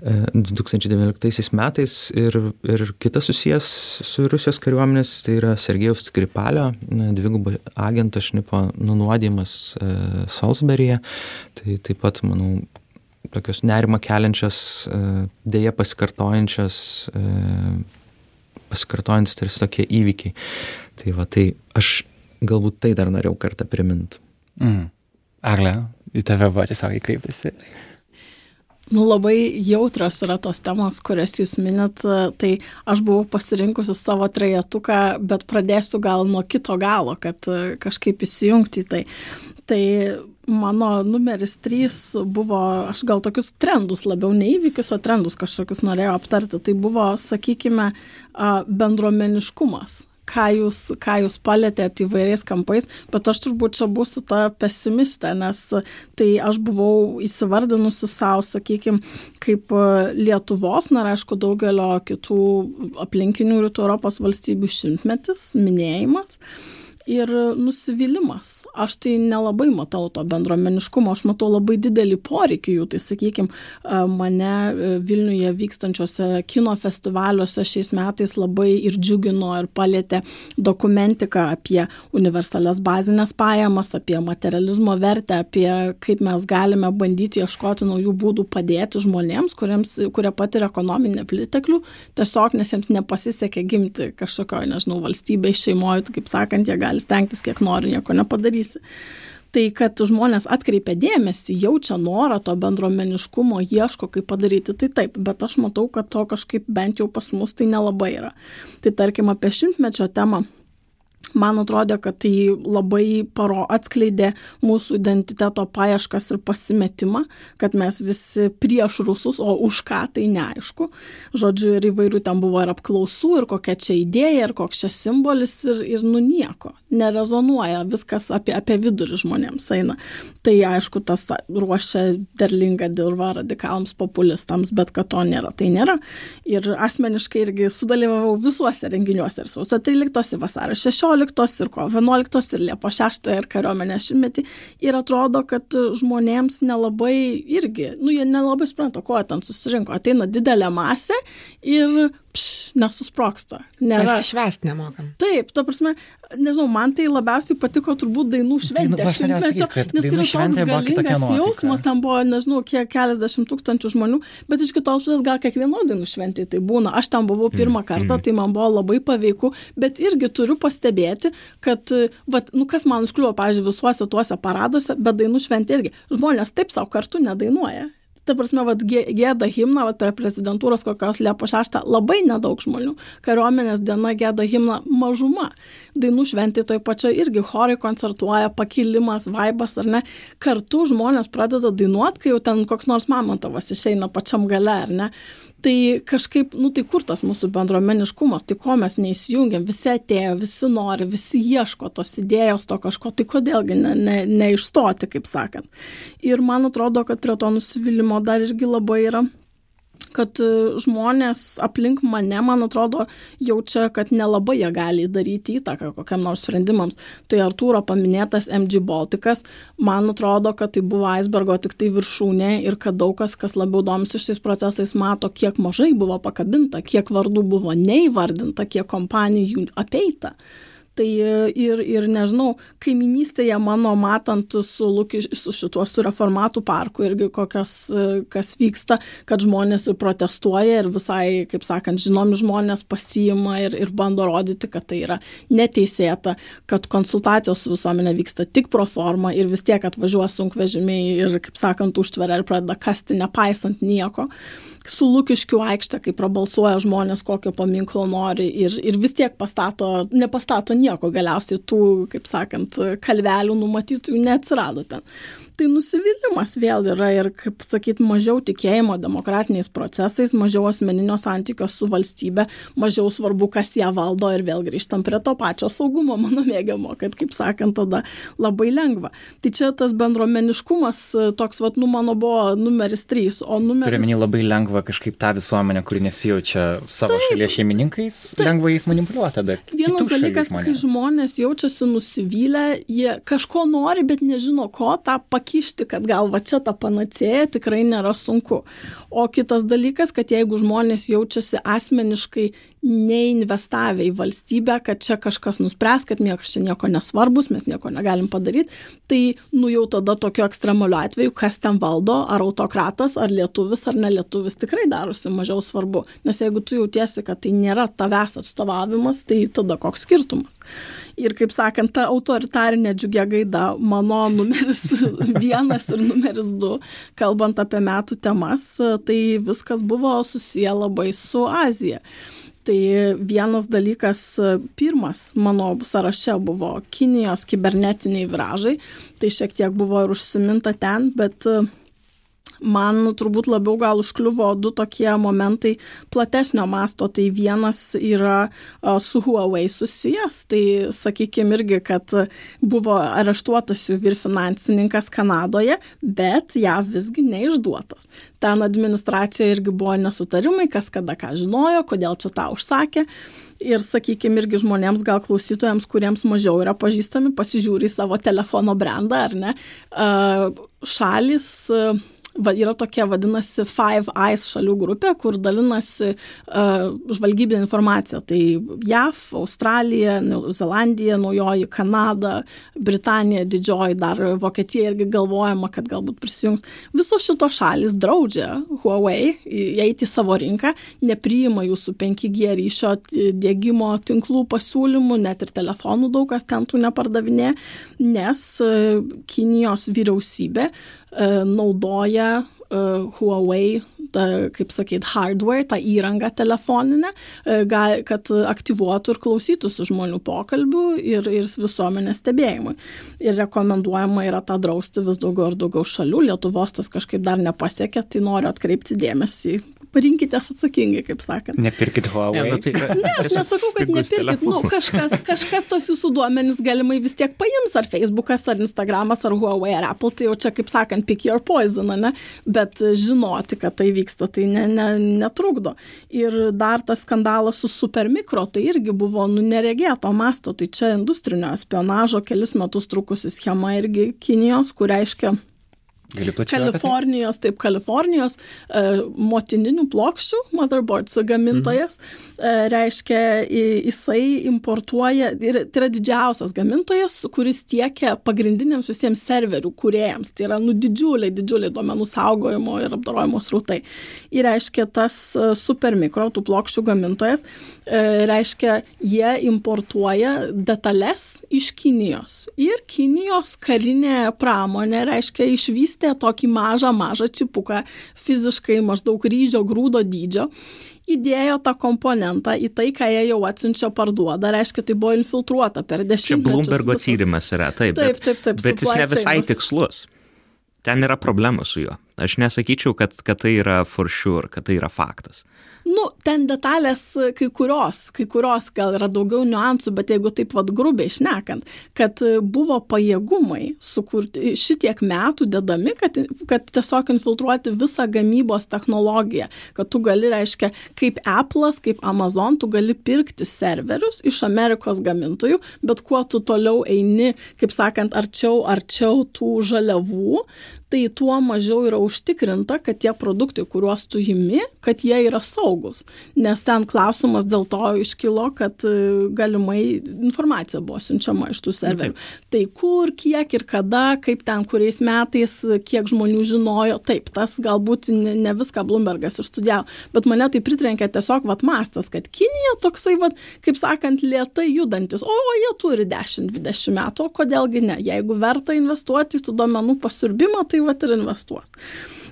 2019 metais ir, ir kitas susijęs su Rusijos kariuomenės, tai yra Sergejaus Skripalio, dvigubo agento šnipo nunuodimas e, Salisburyje. Tai taip pat, manau, tokios nerima keliančios, e, dėja pasikartojančios, e, pasikartojantis tarsi tokie įvykiai. Tai va, tai aš galbūt tai dar norėjau kartą priminti. Mm. Agle, į tave buvo tiesiog įkreiptasi. Nu, labai jautrios yra tos temos, kurias jūs minit, tai aš buvau pasirinkusi savo trejetuką, bet pradėsiu gal nuo kito galo, kad kažkaip įsijungti į tai. Tai mano numeris trys buvo, aš gal tokius trendus labiau neįvykius, o trendus kažkokius norėjau aptarti. Tai buvo, sakykime, bendruomeniškumas ką jūs, ką jūs palėtėte įvairiais kampais, bet aš turbūt čia būsiu ta pesimistė, nes tai aš buvau įsivardinusi savo, sakykime, kaip Lietuvos, na aišku, daugelio kitų aplinkinių rytų Europos valstybių šimtmetis, minėjimas ir nusivylimas. Aš tai nelabai matau to bendruomeniškumo, aš matau labai didelį poreikį jų. Tai sakykime, mane e, Vilniuje vykstančiose kino festivaliuose šiais metais labai ir džiugino ir palėtė dokumentiką apie universalias bazinės pajamas, apie materializmo vertę, apie kaip mes galime bandyti ieškoti naujų būdų padėti žmonėms, kuriems, kurie patiria ekonominį pliteklių, tiesiog nes jiems nepasisekė gimti kažkokioje, nežinau, valstybėje, šeimoje, kaip sakant, jie gali gali stengtis kiek nori, nieko nepadarysi. Tai kad žmonės atkreipia dėmesį, jaučia norą to bendruomeniškumo, ieško, kaip padaryti, tai taip, bet aš matau, kad to kažkaip bent jau pas mus tai nelabai yra. Tai tarkim apie šimtmečio temą man atrodė, kad tai labai paro atskleidė mūsų identiteto paieškas ir pasimetimą, kad mes visi prieš rusus, o už ką tai neaišku. Žodžiu, ir įvairių ten buvo ir apklausų, ir kokia čia idėja, ir koks čia simbolis, ir, ir nu nieko. Nerezonuoja, viskas apie, apie vidurį žmonėms eina. Tai aišku, tas ruošia derlingą dirvą radikalams populistams, bet kad to nėra, tai nėra. Ir asmeniškai irgi sudalyvavau visuose renginiuose ir sausio 13, vasario 16 15 ir kovo 11 ir Liepo 6 ir kariuomenės šimtmetį. Ir atrodo, kad žmonėms nelabai irgi, nu jie nelabai supranta, ko ten susirinko. Ateina didelė masė ir pš, nesusproksta. Nėra. Mes švest nemokam. Taip, ta prasme, nežinau, man tai labiausiai patiko turbūt dainų šventė. Dainų šimtmečio, nes tai yra toks galingas jausmas, ten buvo, nežinau, kiek keliasdešimt tūkstančių žmonių, bet iš kitos pusės gal kiekvieno dainų šventė tai būna. Aš ten buvau pirmą kartą, mm. tai man buvo labai paveiku, bet irgi turiu pastebėti, kad, vat, nu kas man užkliuvo, pažiūrėjau, visuose tuose paraduose, bet dainų šventė irgi. Žmonės taip savo kartu nedainuoja ta prasme, vat, gėda himną, vat, prie prezidentūros kokios Liepo 6 labai nedaug žmonių, kariuomenės diena gėda himną mažuma. Dainų šventė toj pačioj irgi chorai koncertuoja, pakilimas, vaibas ar ne. Kartu žmonės pradeda dainuoti, kai jau ten koks nors mamontovas išeina pačiam gale, ar ne tai kažkaip, nu tai kur tas mūsų bendruomeniškumas, tai ko mes neįsijungiam, visi atėjo, visi nori, visi ieško tos idėjos, to kažko, tai kodėlgi ne, ne, neišstoti, kaip sakant. Ir man atrodo, kad prie to nusivylimų dar irgi labai yra kad e, žmonės aplink mane, man atrodo, jaučia, kad nelabai jie gali daryti įtaką kokiam nors sprendimams. Tai Artūro paminėtas MG Baltikas, man atrodo, kad tai buvo aisbergo tik tai viršūnė ir kad daug kas, kas labiau domisi šiais procesais, mato, kiek mažai buvo pakabinta, kiek vardų buvo neįvardinta, kiek kompanijų apeita. Tai ir, ir nežinau, kaiminystėje mano matant su, Luki, su šituo su reformatų parku irgi kokios, kas vyksta, kad žmonės ir protestuoja ir visai, kaip sakant, žinomi žmonės pasiima ir, ir bando rodyti, kad tai yra neteisėta, kad konsultacijos su visuomenė vyksta tik pro formą ir vis tiek atvažiuoja sunkvežimiai ir, kaip sakant, užtveria ir pradeda kasti nepaisant nieko. Su Lukiškių aikšte, kai prabalsuoja žmonės, kokio paminklo nori ir, ir vis tiek pastato, nepastato nieko, galiausiai tų, kaip sakant, kalvelių numatytų neatsirado ten tai nusivylimas vėl yra ir, kaip sakyt, mažiau tikėjimo demokratiniais procesais, mažiau asmeninio santykio su valstybe, mažiau svarbu, kas ją valdo ir vėl grįžtam prie to pačio saugumo, mano mėgiamo, kad, kaip sakant, tada labai lengva. Tai čia tas bendruomeniškumas toks, vat, nu, mano buvo numeris trys, o numeris... Turiu menį labai lengva kažkaip tą visuomenę, kuri nesijaučia savo taip, šalies šeimininkais, taip. lengva jais manipuliuoti tada. Vienas dalykas, kai žmonės jaučiasi nusivylę, jie kažko nori, bet nežino ko, tą pakeisti pakišti, kad gal va čia ta panacėja tikrai nėra sunku. O kitas dalykas, kad jeigu žmonės jaučiasi asmeniškai neinvestavę į valstybę, kad čia kažkas nuspręs, kad niekas čia nieko nesvarbus, mes nieko negalim padaryti, tai nu jau tada tokiu ekstremaliu atveju, kas ten valdo, ar autokratas, ar lietuvis, ar nelietuvis, tikrai darosi mažiau svarbu. Nes jeigu tu jautiesi, kad tai nėra tavęs atstovavimas, tai tada koks skirtumas. Ir kaip sakant, ta autoritarinė džiugia gaida mano numeris vienas ir numeris du, kalbant apie metų temas, tai viskas buvo susiję labai su Azija. Tai vienas dalykas, pirmas mano sąraše buvo Kinijos kibernetiniai viražai, tai šiek tiek buvo ir užsiminta ten, bet man turbūt labiau gal užkliuvo du tokie momentai platesnio masto. Tai vienas yra su Huawei susijęs, tai sakykime irgi, kad buvo areštuotas jų vyr finansininkas Kanadoje, bet jav visgi neišduotas. Ten administracijoje irgi buvo nesutarimai, kas kada ką žinojo, kodėl čia tą užsakė. Ir, sakykime, irgi žmonėms, gal klausytojams, kuriems mažiau yra pažįstami, pasižiūri savo telefono brandą, ar ne, šalis va, yra tokia vadinasi Five Eyes šalių grupė, kur dalinasi uh, žvalgybinė informacija. Tai JAV, Australija, Zelandija, Naujoji Kanada, Britanija, Didžioji, dar Vokietija irgi galvojama, kad galbūt prisijungs. Visos šitos šalis draudžia Huawei įeiti į savo rinką, nepriima jūsų 5G ryšio dėgymo tinklų pasiūlymų, net ir telefonų daug kas ten tų nepardavinė, nes Kinijos vyriausybė uh, E, naudoja uh, Huawei, ta, kaip sakyt, hardware, tą įrangą telefoninę, gal, kad aktyvuotų ir klausytųsi žmonių pokalbių ir, ir visuomenės stebėjimui. Ir rekomenduojama yra tą drausti vis daugiau ir daugiau šalių. Lietuvos tas kažkaip dar nepasiekė, tai noriu atkreipti dėmesį parinkitės atsakingai, kaip sakant. Nepirkit Huawei. Ne, nu, tai yra, ne aš nesakau, kad nepirkit. Nu, kažkas, kažkas tos jūsų duomenys galimai vis tiek paims, ar Facebookas, ar Instagramas, ar Huawei, ar Apple, tai jau čia, kaip sakant, pick your poison, ne? Bet žinoti, kad tai vyksta, tai ne, ne, netrukdo. Ir dar tas skandalas su Supermikro, tai irgi buvo nu, neregėto masto, tai čia industrinio spionažo kelis metus trukusi schema irgi Kinijos, kur reiškia Kalifornijos, taip, Kalifornijos e, motininių plokščių, motherboards gamintojas, mhm. e, reiškia, jisai importuoja, tai yra didžiausias gamintojas, kuris tiekia pagrindiniams visiems serverių kuriejams, tai yra nu didžiuliai, didžiuliai duomenų saugojimo ir apdarojimo srautai. Ir reiškia, tas e, supermikro, tų plokščių gamintojas, e, reiškia, jie importuoja detalės iš Kinijos. Ir Kinijos karinė pramonė, reiškia, išvystė vystė tokį mažą, mažą čipuką, fiziškai maždaug ryžio grūdo dydžio įdėjo tą komponentą į tai, ką jie jau atsiunčia parduoda, reiškia, tai buvo infiltruota per dešimtmečius. Čia Bloombergo visas... tyrimas yra, taip. Taip, taip, taip. Bet jis ne visai tikslus. Ten yra problema su juo. Aš nesakyčiau, kad, kad tai yra for sure, kad tai yra faktas. Nu, ten detalės kai kurios, kai kurios gal yra daugiau niuansų, bet jeigu taip vad grubiai išnekant, kad buvo pajėgumai sukurti šitiek metų dedami, kad, kad tiesiog infiltruoti visą gamybos technologiją, kad tu gali, reiškia, kaip Apple'as, kaip Amazon, tu gali pirkti serverius iš Amerikos gamintojų, bet kuo tu toliau eini, kaip sakant, arčiau, arčiau tų žaliavų, tai tuo mažiau yra užtikrinta, kad tie produktai, kuriuos tu įimi, kad jie yra saugus. Nes ten klausimas dėl to iškilo, kad e, galimai informacija buvo siunčiama iš tų serverių. Taip. Tai kur, kiek ir kada, kaip ten, kuriais metais, kiek žmonių žinojo, taip, tas galbūt ne, ne viską Bloombergas išstudijavo, bet mane tai pritrenkė tiesiog vat mastas, kad Kinija toksai, vat, kaip sakant, lietai judantis, o, jie turi 10-20 metų, o kodėlgi ne, jeigu verta investuoti į tų duomenų pasurbimą, tai vat ir investuos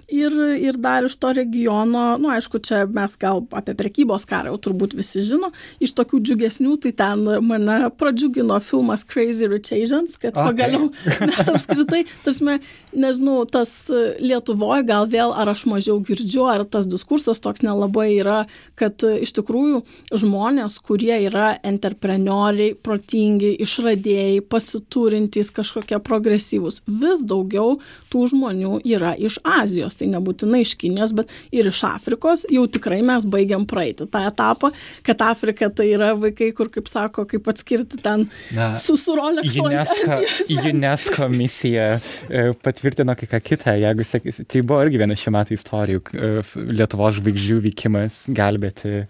ir, ir dar iš to regiono, nu aišku, čia mes gal apie prekybos karą jau turbūt visi žino, iš tokių džiugesnių, tai ten mane pradžiugino filmas Crazy Rich Asians, kad okay. pagaliau mes apskritai, tarsi, nežinau, tas Lietuvoje gal vėl ar aš mažiau girdžiu, ar tas diskursas toks nelabai yra, kad iš tikrųjų žmonės, kurie yra entreprenoriai, protingi, išradėjai, pasiturintys kažkokie progresyvūs, vis daugiau tų žmonių yra iš Azijos tai nebūtinai iš Kinijos, bet ir iš Afrikos, jau tikrai mes baigiam praeiti tą etapą, kad Afrika tai yra vaikai, kur, kaip sako, kaip atskirti ten Na, su suroleksu. UNESCO, UNESCO misija e, patvirtino kai ką kitą, jeigu sakys, tai buvo irgi viena šių metų istorijų, e, Lietuvos žvaigždžių vykimas gelbėti.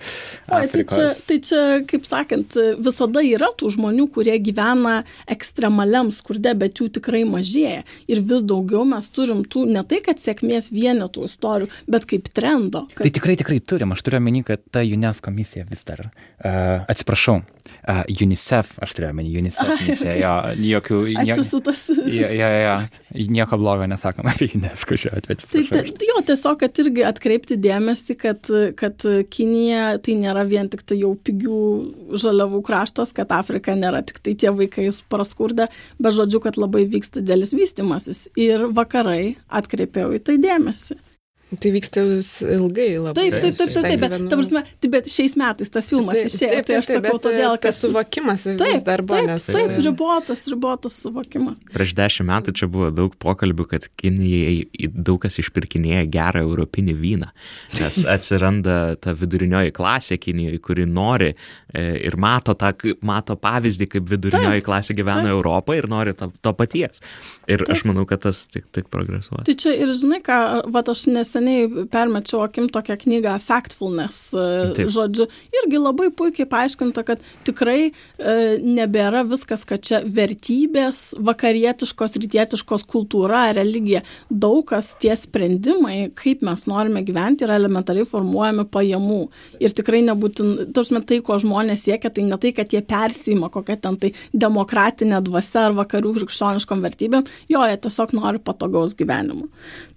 Afrikos. Oi, tai, čia, tai čia, kaip sakant, visada yra tų žmonių, kurie gyvena ekstremaliam skurde, bet jų tikrai mažėja. Ir vis daugiau mes turim tų, ne tai, kad sėkmės vienetų istorijų, bet kaip trendo. Kad... Tai tikrai, tikrai turim. Aš turiu omeny, kad ta UNESCO misija vis dar, uh, atsiprašau, uh, UNICEF, aš turiu omeny UNICEF misiją, jo, jokių... Ačiū su tas. Jo, jo, jo, nieko blogo nesakom apie UNESCO šiuo atveju. Tai, tai jo, tiesiog, kad irgi atkreipti dėmesį, kad, kad Kinija tai nėra vien tik tai jau pigių žaliavų kraštas, kad Afrika nėra tik tai tie vaikai praskurdę, bet žodžiu, kad labai vyksta dėlis vystimasis. Ir vakarai atkreipiau į tai dėmesį dėmesį Tai vyksta ilgai labai. Taip, taip, taip, taip, taip, bet, ta prasme, taip, bet šiais metais tas filmas Taip, išėjo, taip, tai aš taip, sakau bet, todėl, tas kad suvokimas vis Taip, dar buvo, taip, nes taip, e, ribotas, ribotas suvokimas. Prieš dešimt metų čia buvo daug pokalbių, kad Kinijai daug kas išpirkinėja gerą europinį vyną, nes atsiranda ta vidurinioji klasė Kinijoje, kuri nori e, ir mato, tą, kaip- mato pavyzdį, kaip vidurinioji klasė gyvena taip. Europoje ir nori to, to paties. Ir aš manau, kad tas tik, tik progresuos. Tai čia ir žinai, ką, va aš neseniai permečiau akim tokią knygą Factfulness, e, Taip. žodžiu, irgi labai puikiai paaiškinta, kad tikrai e, nebėra viskas, kad čia vertybės, vakarietiškos, rytietiškos kultūra, religija. Daug kas tie sprendimai, kaip mes norime gyventi, yra elementariai formuojami pajamų. Ir tikrai nebūtin, tarsi tai, ko žmonės siekia, tai ne tai, kad jie persima kokią ten tai demokratinę dvasę ar vakarių krikščioniškom vertybėm, jo, jie tiesiog nori patogaus gyvenimo.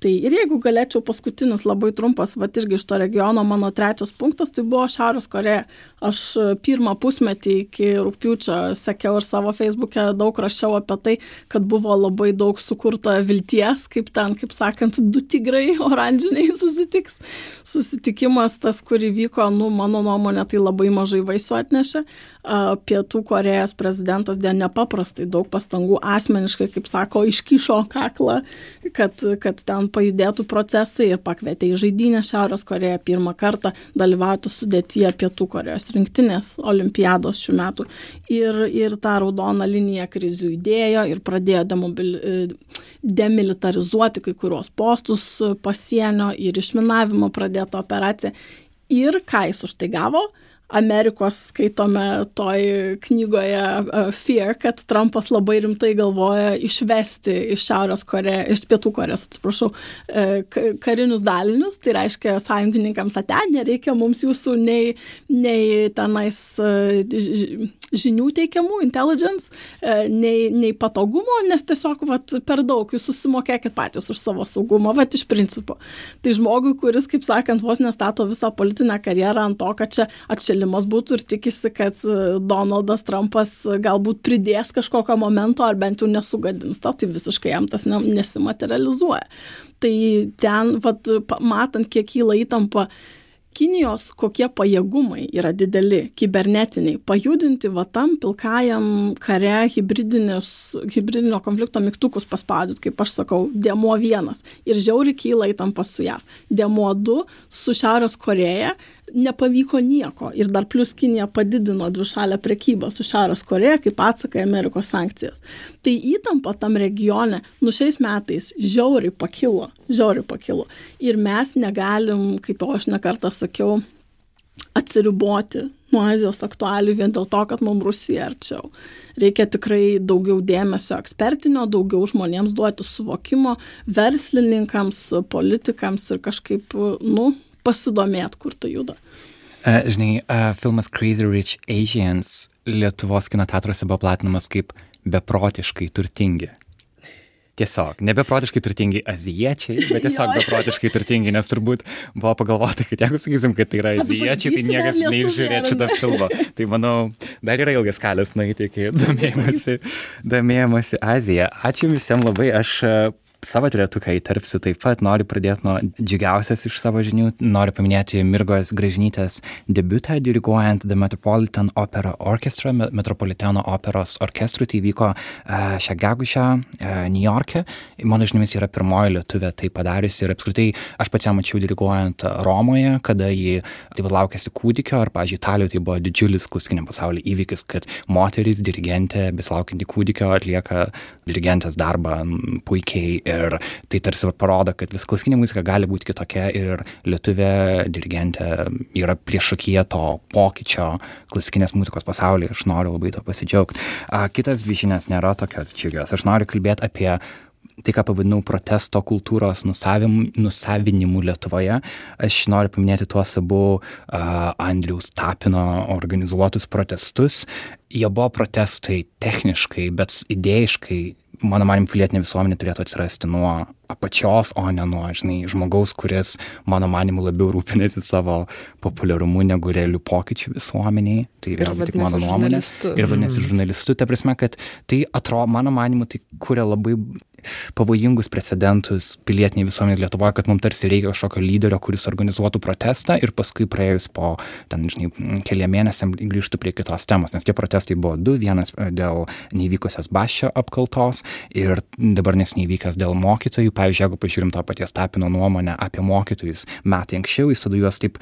Tai ir jeigu galėčiau paskutinis labai trumpas, va irgi iš to regiono mano trečias punktas, tai buvo Šiaurės Koreja. Aš e, pirmą pusmetį iki rūpiučio sekiau ir savo Facebook'e daug rašiau apie tai, kad buvo labai daug sukurta vilties, kaip ten, kaip sakant, du tigrai oranžiniai susitiks. Susitikimas tas, kurį vyko, nu, mano nuomonė, tai labai mažai vaisių atnešė. Pietų Korejos prezidentas dėl nepaprastai daug pastangų asmeniškai, kaip sako, iškišo kaklą, kad, kad ten pajudėtų procesai ir pakvietė į žaidynę Šiaurės Koreją pirmą kartą dalyvauti sudėtyje Pietų Korejos rinktinės olimpiados šių metų. Ir, ir tą raudoną liniją krizių įdėjo ir pradėjo demobil, demilitarizuoti kai kurios postus pasienio ir išminavimo pradėta operacija. Ir ką jis už tai gavo? Amerikos skaitome toj knygoje Fear, kad Trumpas labai rimtai galvoja išvesti iš Šiaurės Korejos, iš Pietų Korejos, atsiprašau, ka- karinius dalinius, tai reiškia sąjungininkams, ate, nereikia mums jūsų nei, nei tenais ž- žinių teikiamų, intelligence, uh, nei, nei patogumo, nes tiesiog vat, per daug jūs susimokėkit patys už savo saugumą, vat iš principo. Tai žmogui, kuris, kaip sakant, vos nestato visą politinę karjerą ant to, kad čia atšilimas būtų ir tikisi, kad e, Donaldas Trumpas e, galbūt pridės kažkokio momento ar bent jau nesugadins to, tai visiškai jam tas ne, nesimaterializuoja. Tai ten, vat, matant, kiek kyla įtampa, Kinijos kokie pajėgumai yra dideli, kibernetiniai, pajudinti va tam pilkajam kare hybridinio konflikto mygtukus paspaudyti, kaip aš sakau, demo vienas. Ir žiauri kyla įtampa su JAV. Demo du su Šiaurės Koreja nepavyko nieko. Ir dar plus Kinija padidino dvišalę prekybą su Šiaurės Koreja kaip atsaką į Amerikos sankcijas. Tai įtampa tam regione, nu šiais metais žiauriai pakilo, žiauriai pakilo. Ir mes negalim, kaip jau aš nekartą sakiau, atsiriboti nuo Azijos aktualių vien dėl to, kad mums Rusija arčiau. Reikia tikrai daugiau dėmesio ekspertinio, daugiau žmonėms duoti suvokimo, verslininkams, politikams ir kažkaip, nu, pasidomėt, kur tai juda. Uh, žinai, uh, filmas Crazy Rich Asians Lietuvos kino teatruose buvo platinamas kaip beprotiškai turtingi. Tiesiog, nebeprotiškai turtingi azijiečiai, bet tiesiog beprotiškai turtingi, nes turbūt buvo pagalvota, kad jeigu sakysim, kad tai yra azijiečiai, tai niekas ar šitą filmą. Tai manau, dar yra ilgas kelias nueiti iki domėjimasi, domėjimasi Azija. Ačiū visiems labai, aš savo tretuką įtarpsiu taip pat, noriu pradėti nuo džiugiausias iš savo žinių, noriu paminėti Mirgos Gražinytės debutą diriguojant The Metropolitan Opera Orchestra, Me- Metropolitano operos orkestrui, tai vyko uh, šią gegužę uh, New York'e, mano žiniomis yra pirmoji lietuvė tai padariusi. Ir apskritai aš pats ją mačiau diriguojant Romoje, kada ji taip pat laukėsi kūdikio, ar, pažiūrėjau, Italijoje tai buvo didžiulis klasikiniam pasaulyje įvykis, kad moteris dirigentė, besilaukianti kūdikio, atlieka dirigentės darbą puikiai ir tai tarsi parodo, kad vis klasikinė muzika gali būti kitokia ir lietuvė dirigentė yra priešakyje to pokyčio klasikinės muzikos pasaulyje, aš noriu labai to pasidžiaugti. Kitas dvi žinias nėra tokios džiugios, aš noriu kalbėti apie tai, ką pavadinau protesto kultūros nusavim, nusavinimu Lietuvoje. Aš noriu paminėti tuos abu uh, Andriaus Tapino organizuotus protestus. Jie buvo protestai techniškai, bet idėjiškai, mano manim, pilietinė visuomenė turėtų atsirasti nuo apačios, o ne nuo, žinai, žmogaus, kuris, mano manimu, labiau rūpinasi savo populiarumu negu realių pokyčių visuomeniai. Tai yra tik mano nuomonė. Ir vadinasi žurnalistu. Ta prasme, kad tai atrodo, mano manimu, tai kuria labai pavojingus precedentus pilietiniai visuomeniai Lietuvoje, kad mums tarsi reikia kažkokio lyderio, kuris organizuotų protestą ir paskui praėjus po, ten, žinai, keliam mėnesiam grįžtų prie kitos temos, nes tie protestai buvo du, vienas e, dėl neįvykusios baščio apkaltos ir dabar nesneįvykęs dėl mokytojų. Pavyzdžiui, jeigu pažiūrim to paties Tapino nuomonę apie mokytojus metai anksčiau, jis tada juos taip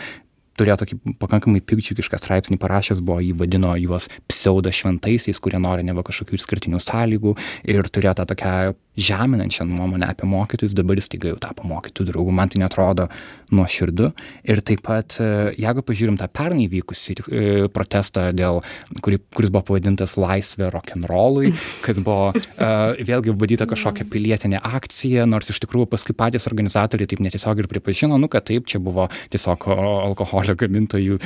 turėjo tokį pakankamai pikčiukišką straipsnį parašęs, buvo jį vadino juos pseudo šventaisiais, kurie nori neva kažkokių išskirtinių sąlygų ir turėjo tą tokią žeminančią nuomonę apie mokytojus, dabar jis taiga jau tapo mokytojų draugų, man tai netrodo nuoširdu. Ir taip pat, e, jeigu pažiūrim tą pernai vykusį e, protestą, dėl, kuri, kuris buvo pavadintas laisvė rock'n'rollui, kas buvo uh, vėlgi vadyta kažkokia pilietinė akcija, nors iš tikrųjų paskui patys organizatoriai taip netiesiog ir pripažino, nu, kad taip, čia buvo tiesiog alkoholio gamintojų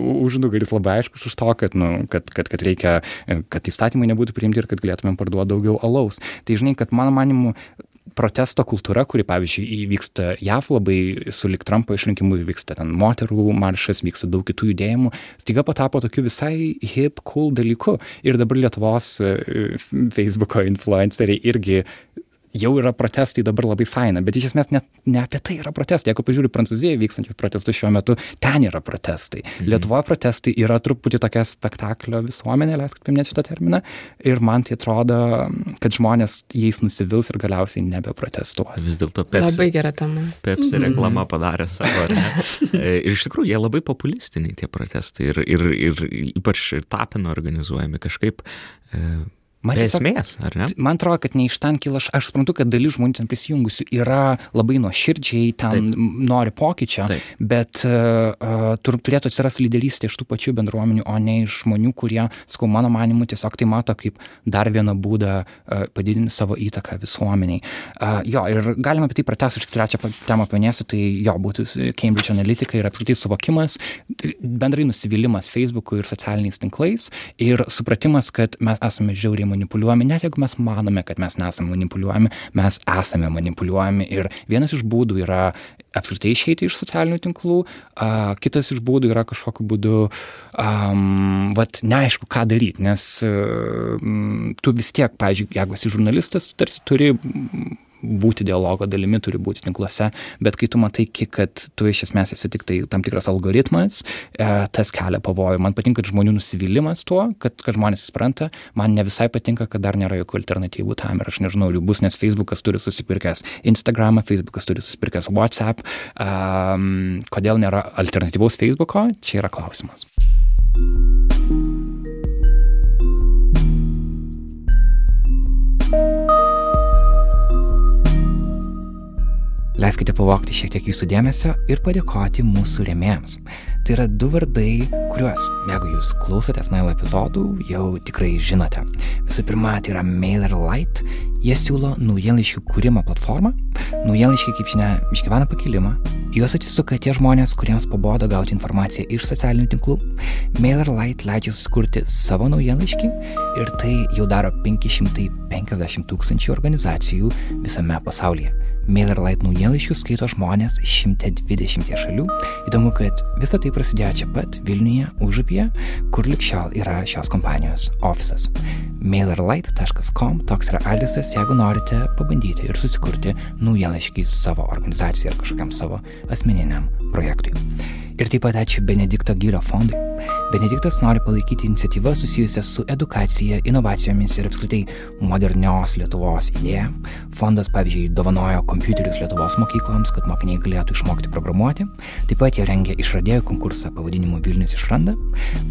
užnugaris labai aiškus už to, kad, nu, kad, kad, kad reikia, kad įstatymai nebūtų priimti ir kad galėtumėm parduoti daugiau alaus. Tai žinai, kad mano manimu protesto kultūra, kuri, pavyzdžiui, įvyksta JAV labai su lik Trumpo išrinkimu, vyksta ten moterų maršas, vyksta daug kitų judėjimų, staiga patapo tokiu visai hip, cool dalyku. Ir dabar Lietuvos e, Facebook'o influenceriai irgi jau yra protestai dabar labai faina, bet iš esmės net ne apie tai yra protestai. Jeigu pažiūrėjau Prancūzijoje vykstančius protestus šiuo metu, ten yra protestai. Mhm. Lietuvoje protestai yra truputį tokia spektaklio visuomenė, leiskit paminėti šitą terminą. Ir man tai atrodo, kad žmonės jais nusivils ir galiausiai nebeprotestuos. Vis dėlto Pepsi. Labai gera tema. Pepsi mhm. reklama padarė savo. E, ir iš tikrųjų jie labai populistiniai tie protestai ir, ir, ir ypač ir tapino organizuojami kažkaip. E, Man Be esmės, ar ne? Man atrodo, kad ne iš ten kyla, aš, aš suprantu, kad dalis žmonių ten prisijungusių yra labai nuoširdžiai, ten Taip. nori pokyčio, Taip. bet uh, tur, turėtų atsirasti lyderystė iš tų pačių bendruomenių, o ne iš žmonių, kurie, sakau, mano manimu, tiesiog tai mato kaip dar vieną būdą uh, padidinti savo įtaką visuomeniai. Uh, jo, ir galima apie tai pratęsti, aš trečią temą paminėsiu, tai jo, būtų Cambridge Analytica ir apskritai suvokimas, bendrai nusivylimas Facebook'u ir socialiniais tinklais ir supratimas, kad mes esame žiauriai manipuliuojami, net jeigu mes manome, kad mes nesame manipuliuojami, mes esame manipuliuojami ir vienas iš būdų yra apskritai išeiti iš socialinių tinklų, a, kitas iš būdų yra kažkokiu būdu, um, vat, neaišku, ką daryti, nes um, tu vis tiek, pavyzdžiui, jeigu esi žurnalistas, tu tarsi turi būti dialogo dalimi, turi būti tinkluose, bet kai tu matai, kad tu iš esmės esi tik tai tam tikras algoritmas, e, tas kelia pavojų. Man patinka žmonių nusivylimas tuo, kad, kad žmonės supranta, man ne visai patinka, kad dar nėra jokių alternatyvų tam ir aš nežinau, jų bus, nes Facebookas turi susipirkęs Instagramą, Facebookas turi susipirkęs WhatsApp, um, kodėl nėra alternatyvaus Facebooko, čia yra klausimas. Leiskite pavokti šiek tiek jūsų dėmesio ir padėkoti mūsų rėmėjams. Tai yra du vardai, kuriuos, jeigu jūs klausotės Nail epizodų, jau tikrai žinote. Visų pirma, tai yra MailerLite. Jie siūlo naujienlaiškių kūrimo platformą. Naujienlaiškiai, kaip žinia, išgyvena pakilimą. Juos atsisuka tie žmonės, kuriems pabodo gauti informaciją iš socialinių tinklų. MailerLite leidžia susikurti savo naujienlaiškį ir tai jau daro 550 tūkstančių organizacijų visame pasaulyje. MailerLite naujienlaiškius skaito žmonės iš 120 šalių. Įdomu, kad visa tai prasidėjo čia pat Vilniuje, Užupyje, kur likščiol yra šios kompanijos ofisas. MailerLite.com toks yra adresas, jeigu norite pabandyti ir susikurti naujienlaiškį savo organizacijai ar kažkokiam savo asmeniniam projektui. Ir taip pat ačiū Benedikto Gylio fondui. Benediktas nori palaikyti iniciatyvą susijusią su edukacija, inovacijomis ir apskritai modernios Lietuvos idėja. Fondas, pavyzdžiui, dovanojo kompiuterius Lietuvos mokykloms, kad mokiniai galėtų išmokti programuoti. Taip pat jie rengia išradėjų konkursą pavadinimu Vilnius išranda.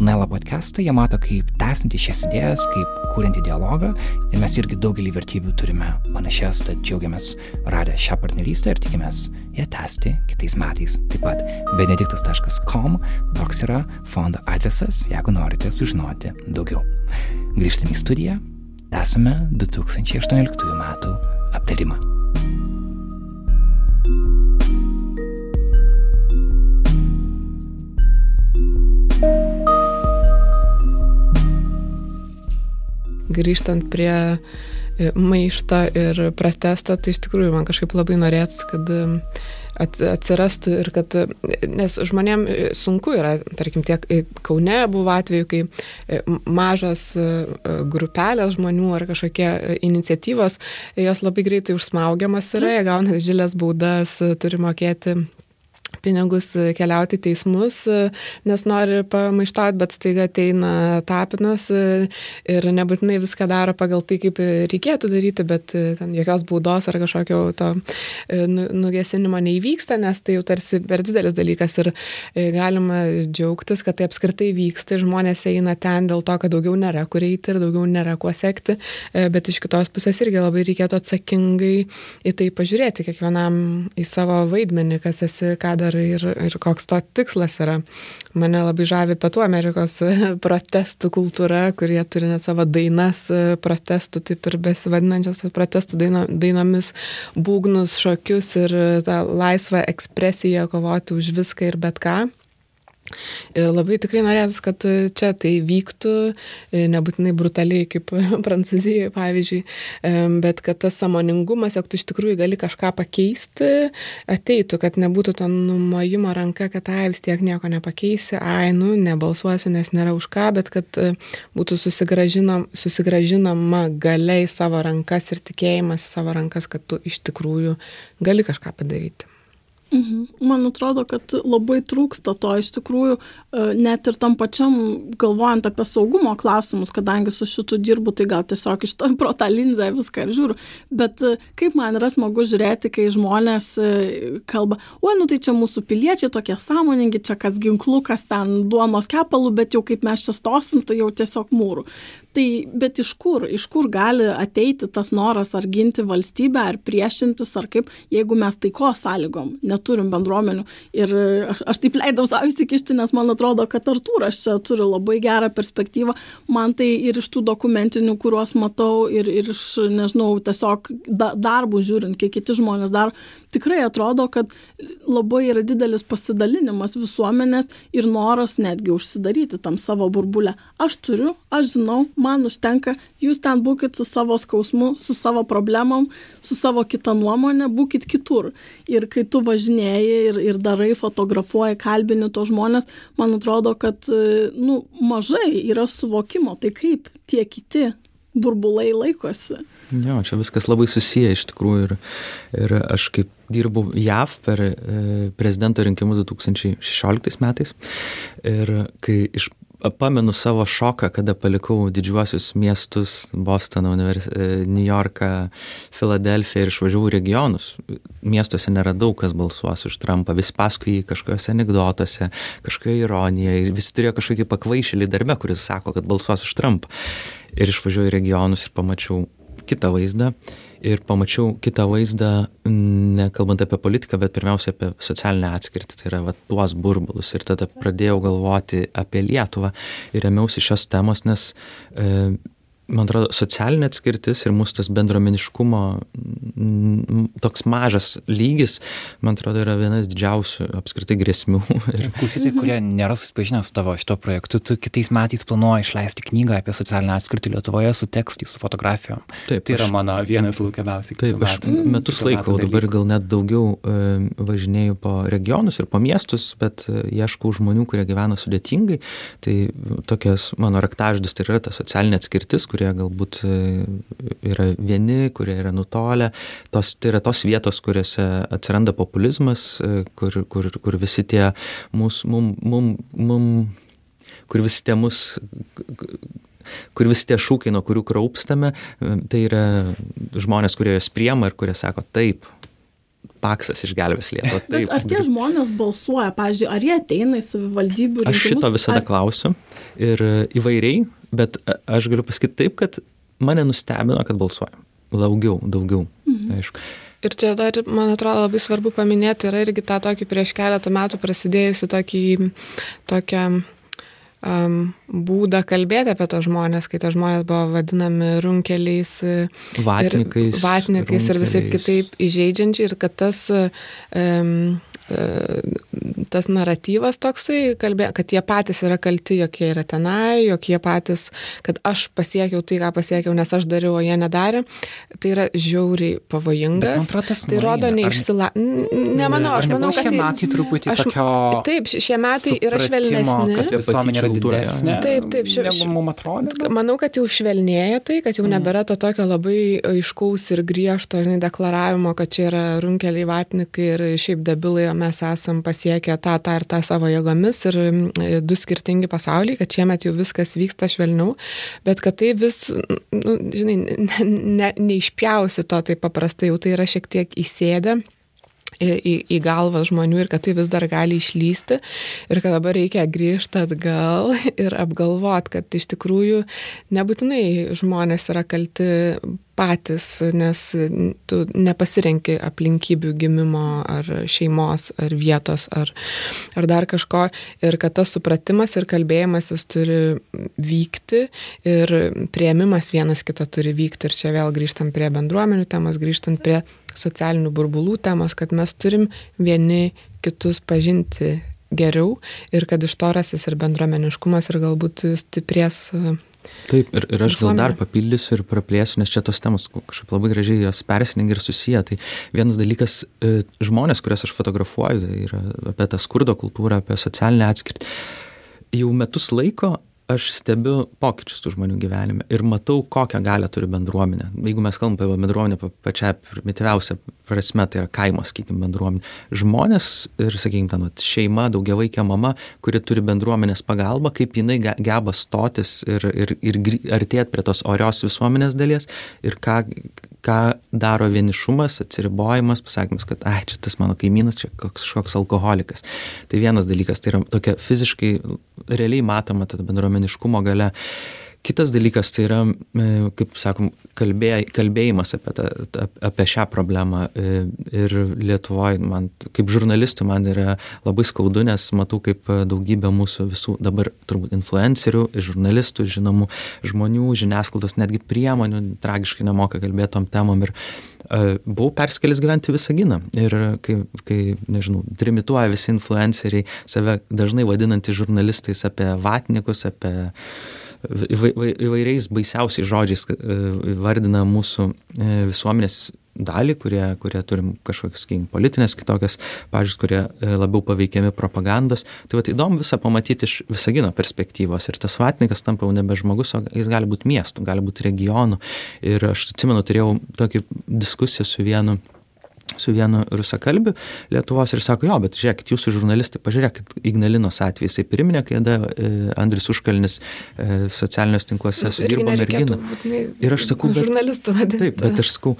Naila podcastą jie mato kaip tęsinti šias idėjas, kaip kūrinti dialogą. Ir mes irgi daugelį vertybių turime panašias, tad džiaugiamės radę šią partnerystę ir tikimės ją tęsti kitais metais. Taip pat benediktas.com toks yra fondo adresas, jeigu norite sužinoti daugiau. Grįžtame į studiją, tęsame 2018 metų aptarimą. Grįžtant prie maišto ir protesto, tai iš tikrųjų man kažkaip labai norėtų, kad atsirastų ir kad, nes žmonėm sunku yra, tarkim, tiek Kaune buvo atveju, kai e, mažos e, grupelės žmonių ar kažkokie iniciatyvos, jos labai greitai užsmaugiamas yra, jie gauna didžiulės baudas, turi mokėti pinigus e, keliauti į teismus, e, nes nori pamaištauti, bet staiga ateina tapinas e, ir nebūtinai viską daro pagal tai, kaip reikėtų daryti, bet ten jokios baudos ar kažkokio to nu, nugesinimo neįvyksta, nes tai jau tarsi per didelis dalykas ir galima džiaugtis, kad tai apskritai vyksta žmonės eina ten dėl to, kad daugiau nėra kur eiti ir daugiau nėra kuo sekti, bet iš kitos pusės irgi labai reikėtų atsakingai į tai pažiūrėti, kiekvienam į savo vaidmenį, kas esi, ką darai ir, ir, koks to tikslas yra. Mane labai žavi Pietų Amerikos protestų kultūra, kurie turi net savo dainas protestų, taip ir besivadinančios protestų daino, dainomis, būgnus, šokius ir tą laisvą ekspresiją kovoti už viską ir bet ką. Ir labai tikrai norėtus, kad čia tai vyktų, e, nebūtinai brutaliai kaip Prancūzijoje, pavyzdžiui, e, bet kad tas samoningumas, jog tu iš tikrųjų gali kažką pakeisti, ateitų, kad nebūtų to numojimo ranka, kad ai vis tiek nieko nepakeisi, ai, nu, nebalsuosiu, nes nėra už ką, bet kad e, būtų susigražinam, susigražinama galiai savo rankas ir tikėjimas savo rankas, kad tu iš tikrųjų gali kažką padaryti. Mhm. Man atrodo, kad labai trūksta to iš tikrųjų, e, net ir tam pačiam, galvojant apie saugumo klausimus, kadangi su šitu dirbu, tai gal tiesiog iš to pro tą linzę viską ir žiūriu. Bet e, kaip man yra smagu žiūrėti, kai žmonės e, kalba, oi, nu tai čia mūsų piliečiai tokie sąmoningi, čia kas ginklu, kas ten duonos kepalų, bet jau kaip mes čia stosim, tai jau tiesiog mūrų. Tai bet iš kur, iš kur gali ateiti tas noras ar ginti valstybę, ar priešintis, ar kaip, jeigu mes taiko sąlygom. Net neturim bendruomenių. Ir aš, aš taip leidau savo įsikišti, nes man atrodo, kad Artūras čia turi labai gerą perspektyvą. Man tai ir iš tų dokumentinių, kuriuos matau, ir, ir iš, nežinau, tiesiog da, darbų žiūrint, kiek kiti žmonės daro, tikrai atrodo, kad labai yra didelis pasidalinimas visuomenės ir noras netgi užsidaryti tam savo burbulę. Aš turiu, aš žinau, man užtenka, jūs ten būkit su savo skausmu, su savo problemom, su savo kita nuomonė, būkit kitur. Ir kai tu važinėjai ir, ir darai, fotografuoji, kalbini to žmonės, man atrodo, kad nu, mažai yra suvokimo, tai kaip tie kiti burbulai laikosi. Jo, čia viskas labai susiję iš tikrųjų ir, ir aš kaip dirbau JAV per e, prezidento rinkimus 2016 metais ir kai iš pamenu savo šoką, kada palikau didžiuosius miestus - Bostoną, univers... E, New Yorką, Filadelfiją ir išvažiavau regionus. Miestuose nėra daug kas balsuos už Trumpą, vis paskui jį kažkokiuose anegdotuose, kažkokioje ironijoje, visi turėjo kažkokį pakvaišėlį darbę, kuris sako, kad balsuos už Trumpą. Ir išvažiavau į regionus ir pamačiau kitą vaizdą ir pamačiau kitą vaizdą, nekalbant apie politiką, bet pirmiausia apie socialinę atskirtį, tai yra va, tuos burbulus. Ir tada pradėjau galvoti apie Lietuvą ir remiausi šios temos, nes e, man atrodo, socialinė atskirtis ir mūsų tas bendruomeniškumo toks mažas lygis, man atrodo, yra vienas didžiausių apskritai grėsmių. Klausytojai, kurie nėra susipažinę su tavo šito projektu, tu kitais metais planuoji išleisti knygą apie socialinę atskirtį Lietuvoje su tekstu, su fotografijom. Taip, tai yra aš, mano vienas laukiamiausiai. Taip, aš metus laiko, dabar gal net daugiau e, važinėjau po regionus ir po miestus, bet e, ieškau žmonių, kurie gyvena sudėtingai. Tai tokias mano raktaždis tai yra ta socialinė atskirtis, kuri kurie galbūt e, yra vieni, kurie yra nutolę. Tos, tai yra tos vietos, kuriuose atsiranda populizmas, e, kur, kur, kur visi tie mūsų, mum, mum, mum, kur visi tie mūsų kur visi tie šūkiai, nuo kurių kraupstame, e, tai yra žmonės, kurie jos priema ir kurie sako taip, paksas išgelbės Lietuvą. Taip. Bet ar tie žmonės balsuoja, pavyzdžiui, ar jie ateina į savivaldybių rinkimus? Aš šito visada ar... klausiu ir įvairiai, bet aš galiu pasakyti taip, kad mane nustebino, kad balsuoja. Daugiau, daugiau. Mhm. Aišku. Ir čia dar, man atrodo, labai svarbu paminėti, yra irgi tą tokį prieš keletą metų prasidėjusi tokį, tokią um, būdą kalbėti apie tos žmonės, kai tos žmonės buvo vadinami runkeliais, vatnikais, ir, vatnikais ir visai kitaip įžeidžiančiai ir kad tas um, tas naratyvas toksai, kalbė, kad jie patys yra kalti, jog jie yra tenai, jog jie patys, kad aš pasiekiau tai, ką pasiekiau, nes aš dariau, o jie nedarė, tai yra žiauriai pavojinga. Tai rodo neišsila... Nemanau, aš manau, kad... Šie tai- metai truputį aš, tokio... Taip, šie metai yra švelnesni. Visuomenė yra didesnė. Taip, taip, ši, negu mums atrodo. Manau, kad jau švelnėja tai, kad jau nebėra to tokio labai aiškaus ir griežto, žinai, deklaravimo, kad čia yra runkeliai vatnikai ir šiaip debilai, mes esam pasiekę tą, tą ir tą savo jėgomis ir du skirtingi pasauliai, kad šiemet jau viskas vyksta švelniau, bet kad tai vis, nu, žinai, ne, ne, neišpjausi to taip paprastai, jau tai yra šiek tiek įsėdę į, į galvą žmonių ir kad tai vis dar gali išlysti ir kad dabar reikia grįžti atgal ir apgalvot, kad iš tikrųjų nebūtinai žmonės yra kalti patys, nes tu nepasirenki aplinkybių gimimo ar šeimos, ar vietos, ar, ar dar kažko. Ir kad tas supratimas ir kalbėjimas jis turi vykti ir prieimimas vienas kito turi vykti. Ir čia vėl grįžtam prie bendruomenių temos, grįžtant prie socialinių burbulų temos, kad mes turim vieni kitus pažinti geriau ir kad iš to rasis ir bendruomeniškumas ir galbūt stiprės. Taip, ir, ir aš gal dar papildysiu ir praplėsiu, nes čia tos temos kažkaip labai gražiai jos persiningia ir susiję. Tai vienas dalykas, žmonės, kurias aš fotografuoju, tai yra apie tą skurdo kultūrą, apie socialinę atskirtį. Jau metus laiko aš stebiu pokyčius tų žmonių gyvenime ir matau, kokią galę turi bendruomenė. Jeigu mes kalbame apie bendruomenę pačią primityviausią prasme, tai yra kaimo, sakykime, bendruomenė. Žmonės ir, sakykime, ten šeima, daugiavaikė mama, kuri turi bendruomenės pagalbą, kaip jinai geba stotis ir, ir, ir artėti prie tos orios visuomenės dalies ir ką, ką daro vienišumas, atsiribojimas, pasakymas, kad, ai, čia tas mano kaimynas, čia kažkoks alkoholikas. Tai vienas dalykas, tai yra tokia fiziškai, realiai matoma ta bendruomeniškumo gale. Kitas dalykas tai yra, kaip sakom, kalbė, kalbėjimas apie, tą, apie šią problemą. Ir Lietuvoje, man, kaip žurnalistui, man yra labai skaudu, nes matau, kaip daugybė mūsų visų dabar turbūt influencerių, žurnalistų, žinomų žmonių, žiniasklaidos, netgi priemonių tragiškai nemoka kalbėti tom temom. Ir buvau perskelis gyventi visą giną. Ir kai, kai, nežinau, trimituoja visi influenceriai, save dažnai vadinantys žurnalistais apie vatnikus, apie įvairiais baisiausiais žodžiais vardina mūsų visuomenės dalį, kurie, kurie turim kažkokias, sakykim, politinės kitokias pažiūrės, kurie labiau paveikiami propagandos. Tai va, įdomu visą pamatyti iš Visagino perspektyvos. Ir tas vatnikas tampa jau nebe žmogus, o jis gali būti miestų, gali būti regionų. Ir aš atsimenu, turėjau tokį diskusiją su vienu su vienu rusakalbiu Lietuvos ir sako, jo, bet žiūrėkit, jūsų žurnalistai, pažiūrėkit, Ignalinos atvejai, jisai priminė, kada e, Andris Užkalnis e, socialiniuose tinkluose sudirbo merginą. Ir aš sakau, bet. Taip, bet aš sakau,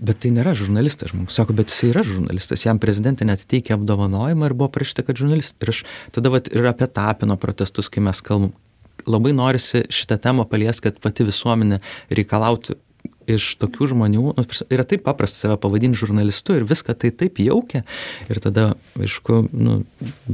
Bet tai nėra žurnalistas, žmogus sako, bet jis yra žurnalistas, jam prezidentė net teikė apdovanojimą ir buvo parašyta, kad žurnalistas. Ir aš tada vat, ir apie tapino protestus, kai mes kalbam, labai norisi šitą temą palies, kad pati visuomenė reikalautų iš tokių žmonių, nu, yra taip paprasta save pavadinti žurnalistu ir viską tai taip jaukia. Ir tada, aišku, nu,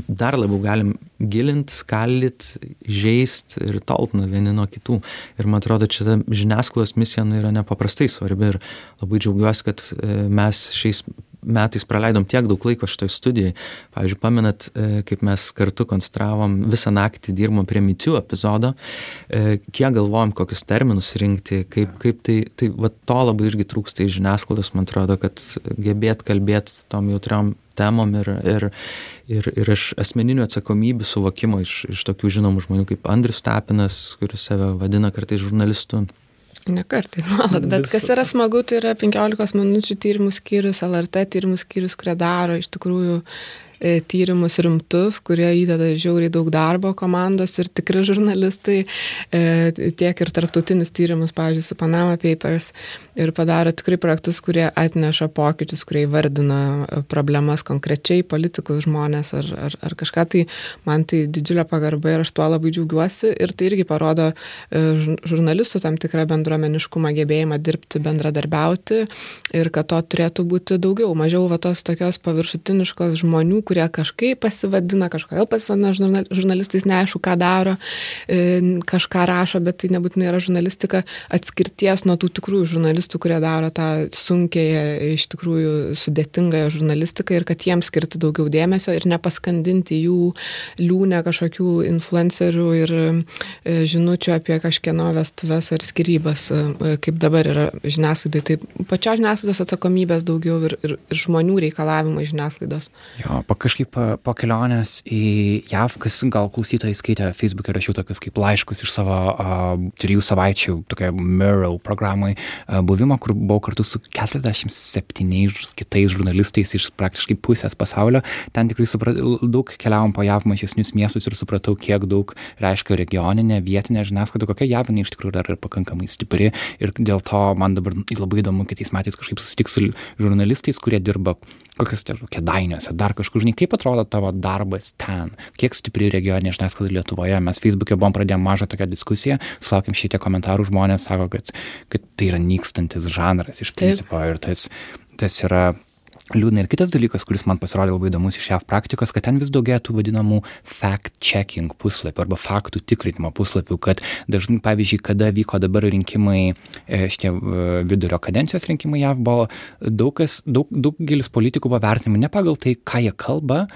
dar labiau galim gilinti, skaldyti, žaisti ir tolt nuo vieni nuo kitų. Ir man atrodo, čia ta žiniasklaidos misija nu, yra nepaprastai svarbi ir labai džiaugiuosi, kad mes šiais metais praleidom tiek daug laiko šitoj studijai. Pavyzdžiui, pamenat, kaip mes kartu konstravom, visą naktį dirbom prie Micių epizodo, kiek galvojom, kokius terminus rinkti, kaip, kaip tai, tai va, to labai irgi trūksta iš žiniasklaidos, man atrodo, kad gebėt kalbėti tom jautriom temom ir, ir, ir, ir iš asmeninių atsakomybių suvokimo iš, iš tokių žinomų žmonių kaip Andrius Tapinas, kuris save vadina kartais žurnalistu. Ne kartais, nuolat, bet kas yra smagu, tai yra 15 minučių tyrimų skyrius, LRT tyrimų skyrius, kurie daro iš tikrųjų tyrimus rimtus, kurie įdeda žiauriai daug darbo komandos ir tikri žurnalistai, tiek ir tarptautinius tyrimus, pavyzdžiui, su Panama Papers ir padaro tikrai projektus, kurie atneša pokyčius, kurie įvardina problemas konkrečiai, politikus žmonės ar, ar, ar kažką, tai man tai didžiulė pagarba ir aš tuo labai džiaugiuosi ir tai irgi parodo žurnalistų tam tikrą bendruomeniškumą, gebėjimą dirbti, bendradarbiauti ir kad to turėtų būti daugiau, mažiau va tos tokios paviršutiniškos žmonių kurie kažkaip pasivadina, kažkodėl pasivadina žurnalistais, neaišku, ką daro, e, kažką rašo, bet tai nebūtinai yra žurnalistika atskirties nuo tų tikrųjų žurnalistų, kurie daro tą sunkiai, iš tikrųjų sudėtingąją žurnalistiką ir kad jiems skirti daugiau dėmesio ir nepaskandinti jų liūnę kažkokių influencerių ir e, žinučių apie kažkieno vestuves ar skirybas, kaip dabar yra žiniasklaidai. Tai pačios žiniasklaidos atsakomybės daugiau ir, ir, ir žmonių reikalavimai žiniasklaidos. Jo, kažkaip po kelionės į JAV, kas gal klausytojai skaitė Facebook'e rašiau tokius kaip laiškus iš savo uh, trijų savaičių tokia Mural programai uh, buvimo, kur buvau kartu su 47 kitais žurnalistais iš praktiškai pusės pasaulio. Ten tikrai suprat, daug keliavom po JAV mažesnius miestus ir supratau, kiek daug reiškia regioninė, vietinė žiniasklaida, kokia JAV iš tikrųjų dar ir pakankamai stipri. Ir dėl to man dabar labai įdomu kitais metais kažkaip susitiks su žurnalistais, kurie dirba kokios tai kėdainiuose, dar kažkur, žinai, kaip atrodo tavo darbas ten, kiek stipri regioninė žiniasklaida Lietuvoje. Mes Facebook'e buvom pradėję mažą tokią diskusiją, sulaukėm šitie komentarų, žmonės sako, kad, kad tai yra nykstantis žanras iš principo ir tas, tas yra liūdna ir kitas dalykas, kuris man pasirodė labai įdomus iš JAV praktikos, kad ten vis daugėja tų vadinamų fact-checking puslapių arba faktų tikrinimo puslapių, kad dažnai, pavyzdžiui, kada vyko dabar rinkimai, e, šitie vidurio kadencijos rinkimai JAV buvo, daug, kas, daug, daugelis politikų buvo vertinami ne pagal tai, ką jie kalba,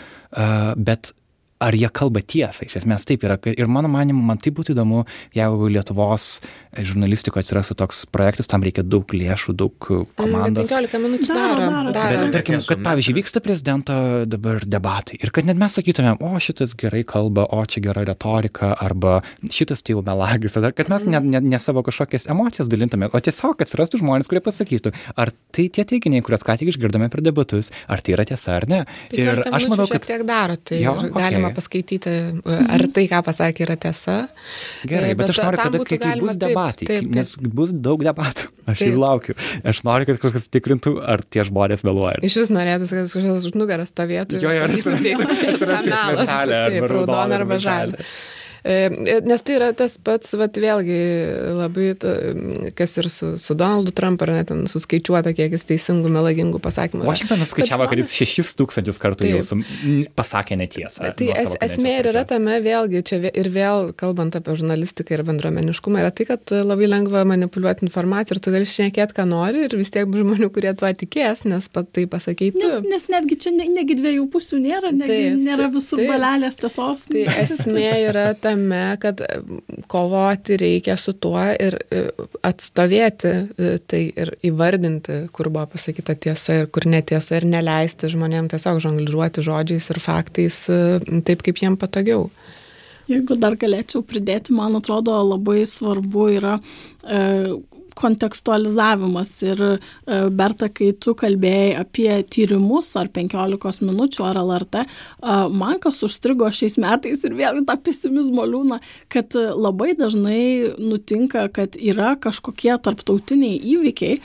bet ar jie kalba tiesą, iš esmės taip yra. Ir mano manimu, man tai būtų įdomu, jeigu Lietuvos žurnalistikoje atsirastų toks projektas, tam reikia daug lėšų, daug komandos. 15 minučių daro. daro, daro. Bet tarkim, kad pavyzdžiui vyksta prezidento dabar debatai ir kad net mes sakytumėm, o šitas gerai kalba, o čia gera retorika, arba šitas tai jau melagis, ar kad mes ne, ne, ne savo kažkokias emocijas dalintume, o tiesiog atsirastų žmonės, kurie pasakytų, ar tai tie teiginiai, kuriuos ką tik išgirdome per debatus, ar tai yra tiesa ar ne. Ir aš manau, kad tiek daro, tai jo, okay. Galima paskaityti, ar tai, ką pasakė, yra tiesa. Gerai, bet, bet aš noriu, kad kai, kai bus debatai, taip, taip, taip. nes bus daug debatų. Aš taip. jų laukiu. Aš noriu, kad kažkas tikrintų, ar tie žmonės meluoja. Iš vis norėtųsi, kad kažkas už nugarą stovėtų. Jo, jo, ar tai yra melas. Taip, raudona arba žalia. E, nes tai yra tas pats, vat, vėlgi, labai, ta, kas ir su, su Donaldu Trumpu, ar net ten suskaičiuota, kiek jis teisingų, melagingų pasakymų. Washingtonas skaičiavo, kad jis šešis tūkstančius kartų jau su, pasakė netiesą. Tai es, esmė ir yra tame, vėlgi, čia ir vėl, kalbant apie žurnalistiką ir bendruomeniškumą, yra tai, kad labai lengva manipuliuoti informaciją ir tu gali šnekėti, ką nori ir vis tiek bus žmonių, kurie tuo tikės, nes pat tai pasakyti. Nes, nes netgi čia ne, negi dviejų pusių nėra, negi, taip, nėra visur taip, balelės tiesos. Tai esmė yra ta tame, kad kovoti reikia su tuo ir e, atstovėti e, tai ir įvardinti, kur buvo pasakyta tiesa ir kur netiesa ir neleisti žmonėms tiesiog žongliruoti žodžiais ir faktais e, taip, kaip jiem patogiau. Jeigu dar galėčiau pridėti, man atrodo labai svarbu yra e, kontekstualizavimas. Ir e, Berta, kai tu kalbėjai apie tyrimus ar 15 minučių ar LRT, e, man kas užstrigo šiais metais ir vėl tą pesimizmo liūną, kad labai dažnai nutinka, kad yra kažkokie tarptautiniai įvykiai,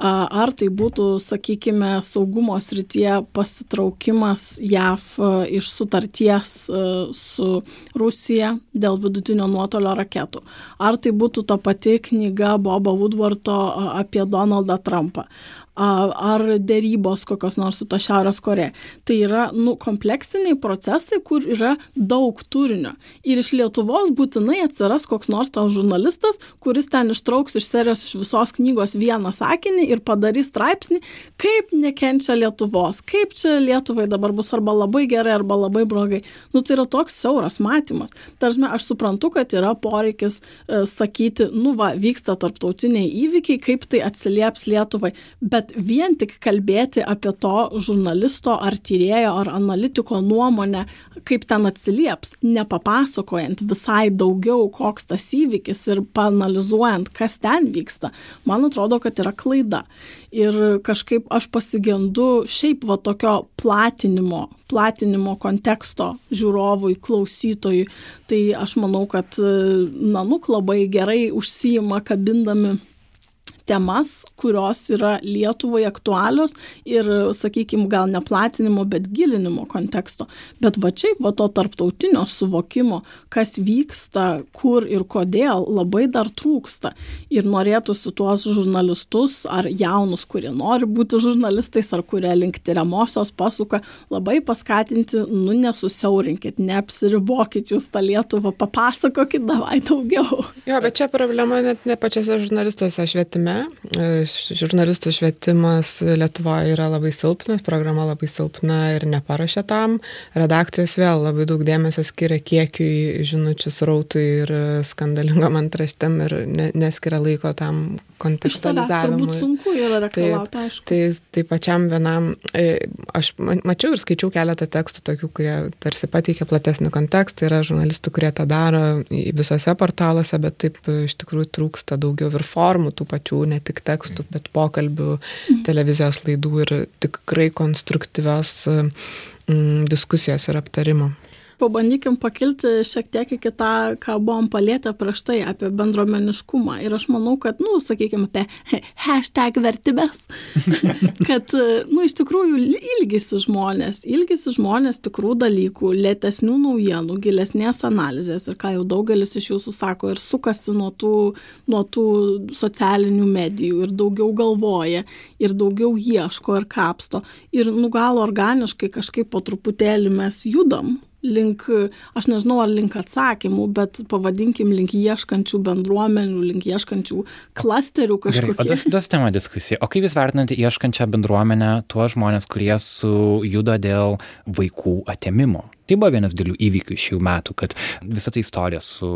ar tai būtų, sakykime, saugumo srityje pasitraukimas JAV iš sutarties su Rusija dėl vidutinio nuotolio raketų, ar tai būtų ta pati knyga Bobo Woodwardo apie Donaldą Trumpą, ar dėrybos kokios nors su ta Šiaurės Koreja. Tai yra nu, kompleksiniai procesai, kur yra daug turinio. Ir iš Lietuvos būtinai atsiras koks nors tau žurnalistas, kuris ten ištrauks iš serijos iš visos knygos vieną sakinį ir padarys straipsnį, kaip nekenčia Lietuvos, kaip čia Lietuvai dabar bus arba labai gerai, arba labai blogai. Nu, tai yra toks siauras matymas. Tarsi aš suprantu, kad yra poreikis e, sakyti, nu va, vyksta tarptautiniai įvykiai, kaip tai atsilieps Lietuvai. Bet bet vien tik kalbėti apie to žurnalisto ar tyrėjo ar analitiko nuomonę, kaip ten atsilieps, nepapasakojant visai daugiau, koks tas įvykis ir panalizuojant, kas ten vyksta, man atrodo, kad yra klaida. Ir kažkaip aš pasigendu šiaip va tokio platinimo, platinimo konteksto žiūrovui, klausytojui. Tai aš manau, kad Nanuk labai gerai užsijima kabindami temas, kurios yra Lietuvai aktualios ir, sakykime, gal ne platinimo, bet gilinimo konteksto. Bet va čia, va to tarptautinio suvokimo, kas vyksta, kur ir kodėl, labai dar trūksta. Ir norėtųsi tuos žurnalistus ar jaunus, kurie nori būti žurnalistais ar kurie link tyriamosios pasuka, labai paskatinti, nu nesusiaurinkit, neapsiribokit jūs tą Lietuvą, papasakokit davai daugiau. Jo, bet čia problema net ne pačiose žurnalistuose švietime. E, žurnalistų švietimas Lietuvoje yra labai silpnas, programa labai silpna ir neparašė tam. Redakcijos vėl labai daug dėmesio skiria kiekiui, žinučių srautui ir skandalingom antraštėm ir ne, neskiria laiko tam kontekstualizavimui. Turbūt sunku yra reikalauti, aišku. Tai, tai pačiam vienam, e, aš mačiau ir skaičiau keletą tekstų tokių, kurie tarsi pateikia platesnį kontekstą, yra žurnalistų, kurie tą daro visose portaluose, bet taip iš tikrųjų trūksta daugiau ir formų tų pačių, ne tik tekstų, bet pokalbių, mhm. televizijos laidų ir tikrai konstruktyvios mm, diskusijos ir aptarimo pabandykim pakilti šiek tiek iki tą, ką buvom palėtę prieš tai apie bendruomeniškumą. Ir aš manau, kad, nu, sakykime, apie hashtag vertybės, kad, nu, iš tikrųjų ilgisi žmonės, ilgisi žmonės tikrų dalykų, lėtesnių naujienų, gilesnės analizės ir ką jau daugelis iš jūsų sako ir sukasi nuo tų, nuo tų socialinių medijų ir daugiau galvoja ir daugiau ieško ir kapsto. Ir, nu, gal organiškai kažkaip po truputėlį mes judam link, aš nežinau ar link atsakymų, bet pavadinkim link ieškančių bendruomenių, link ieškančių klasterių kažkokių. O tas, tas tema diskusija. O kaip jūs vertinate ieškančią bendruomenę tuos žmonės, kurie sujuda dėl vaikų atėmimo? Tai buvo vienas dėlių įvykių šių metų, kad visa ta istorija su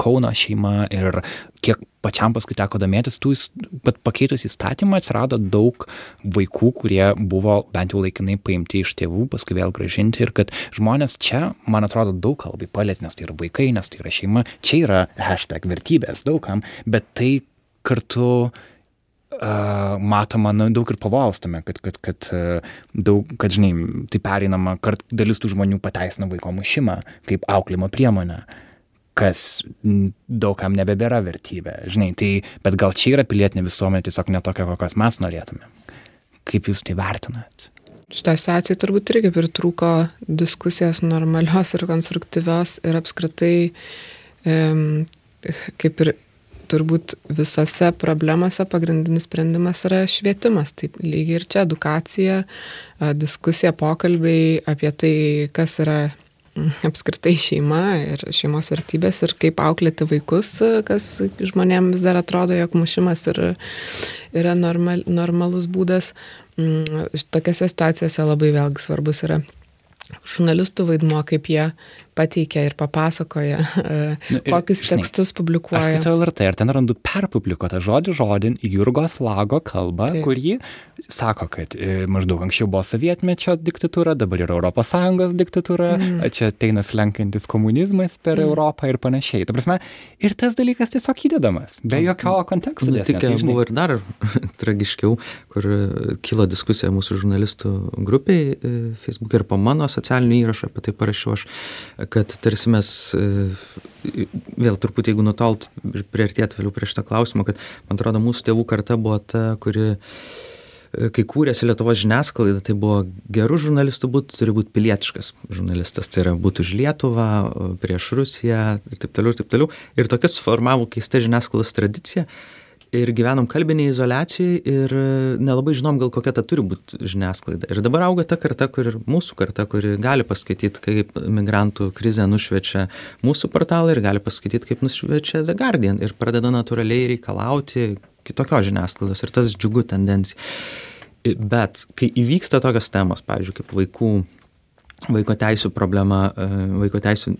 Kauno šeima ir kiek pačiam paskui teko domėtis, tų, bet pakeitus įstatymą atsirado daug vaikų, kurie buvo bent jau laikinai paimti iš tėvų, paskui vėl gražinti ir kad žmonės čia, man atrodo, daug ką labai palėt, nes tai yra vaikai, nes tai yra šeima, čia yra hashtag vertybės daugam, bet tai kartu matoma nu, daug ir pavojaus tame, kad, kad, kad, daug, kad, žinai, tai pereinama, kart dalis tų žmonių pateisina vaiko mušimą kaip auklimo priemonę kas daugam nebebėra vertybė, žinai, tai, bet gal čia yra pilietinė visuomenė tiesiog netokia, kokios mes norėtume. Kaip jūs tai vertinat? Šitą situaciją turbūt irgi pritrūko diskusijos normalios ir konstruktyvios ir apskritai, um, kaip ir turbūt visose problemose pagrindinis sprendimas yra švietimas. Taip lygiai ir čia edukacija, diskusija, pokalbiai apie tai, kas yra apskritai šeima ir šeimos vertybės ir kaip auklėti vaikus, kas žmonėms vis dar atrodo, jog mušimas yra, yra normal, normalus būdas. Mm, tokiose situacijose labai vėlgi svarbus yra žurnalistų vaidmuo, kaip jie pateikia ir papasakoja, nu, ir, kokius žinai, tekstus publikuoja. Aš skaitau LRT ir ten randu perpublikuotą žodį žodin Jurgos Lago kalbą, Taip. kur ji sako, kad e, maždaug anksčiau buvo sovietmečio diktatūra, dabar yra ES diktatūra, mm. čia ateina slenkantis komunizmas per mm. Europą ir panašiai. Ta prasme, ir tas dalykas tiesiog įdedamas, be jokio konteksto. Tik tai, buvo ir dar tragiškiau, kur kilo diskusija mūsų žurnalistų grupiai e, Facebook ir po mano socialinių įrašų apie tai parašiau aš, kad tarsi mes, e, vėl truputį jeigu nutolt ir priartėt vėliau prie šitą klausimą, kad man atrodo mūsų tėvų karta buvo ta, kuri e, kai kūrėsi Lietuvos žiniasklaida, tai buvo gerų žurnalistų būtų, turi būti pilietiškas žurnalistas, tai yra būtų už Lietuvą, prieš Rusiją ir taip toliau, ir taip toliau. Ir tokias formavo keista žiniasklaidos tradicija, ir gyvenom kalbinėj izoliacijoj ir e, nelabai žinom gal kokia ta turi būt žiniasklaida. Ir dabar auga ta karta, kur ir mūsų karta, kuri gali paskaityti, kaip migrantų krizė nušviečia mūsų portalą ir gali paskaityti, kaip nušviečia The Guardian ir pradeda natūraliai reikalauti kitokios žiniasklaidos ir tas džiugu tendencija. Bet kai įvyksta tokios temos, pavyzdžiui, kaip vaikų, vaiko teisų problema, e, vaiko teisų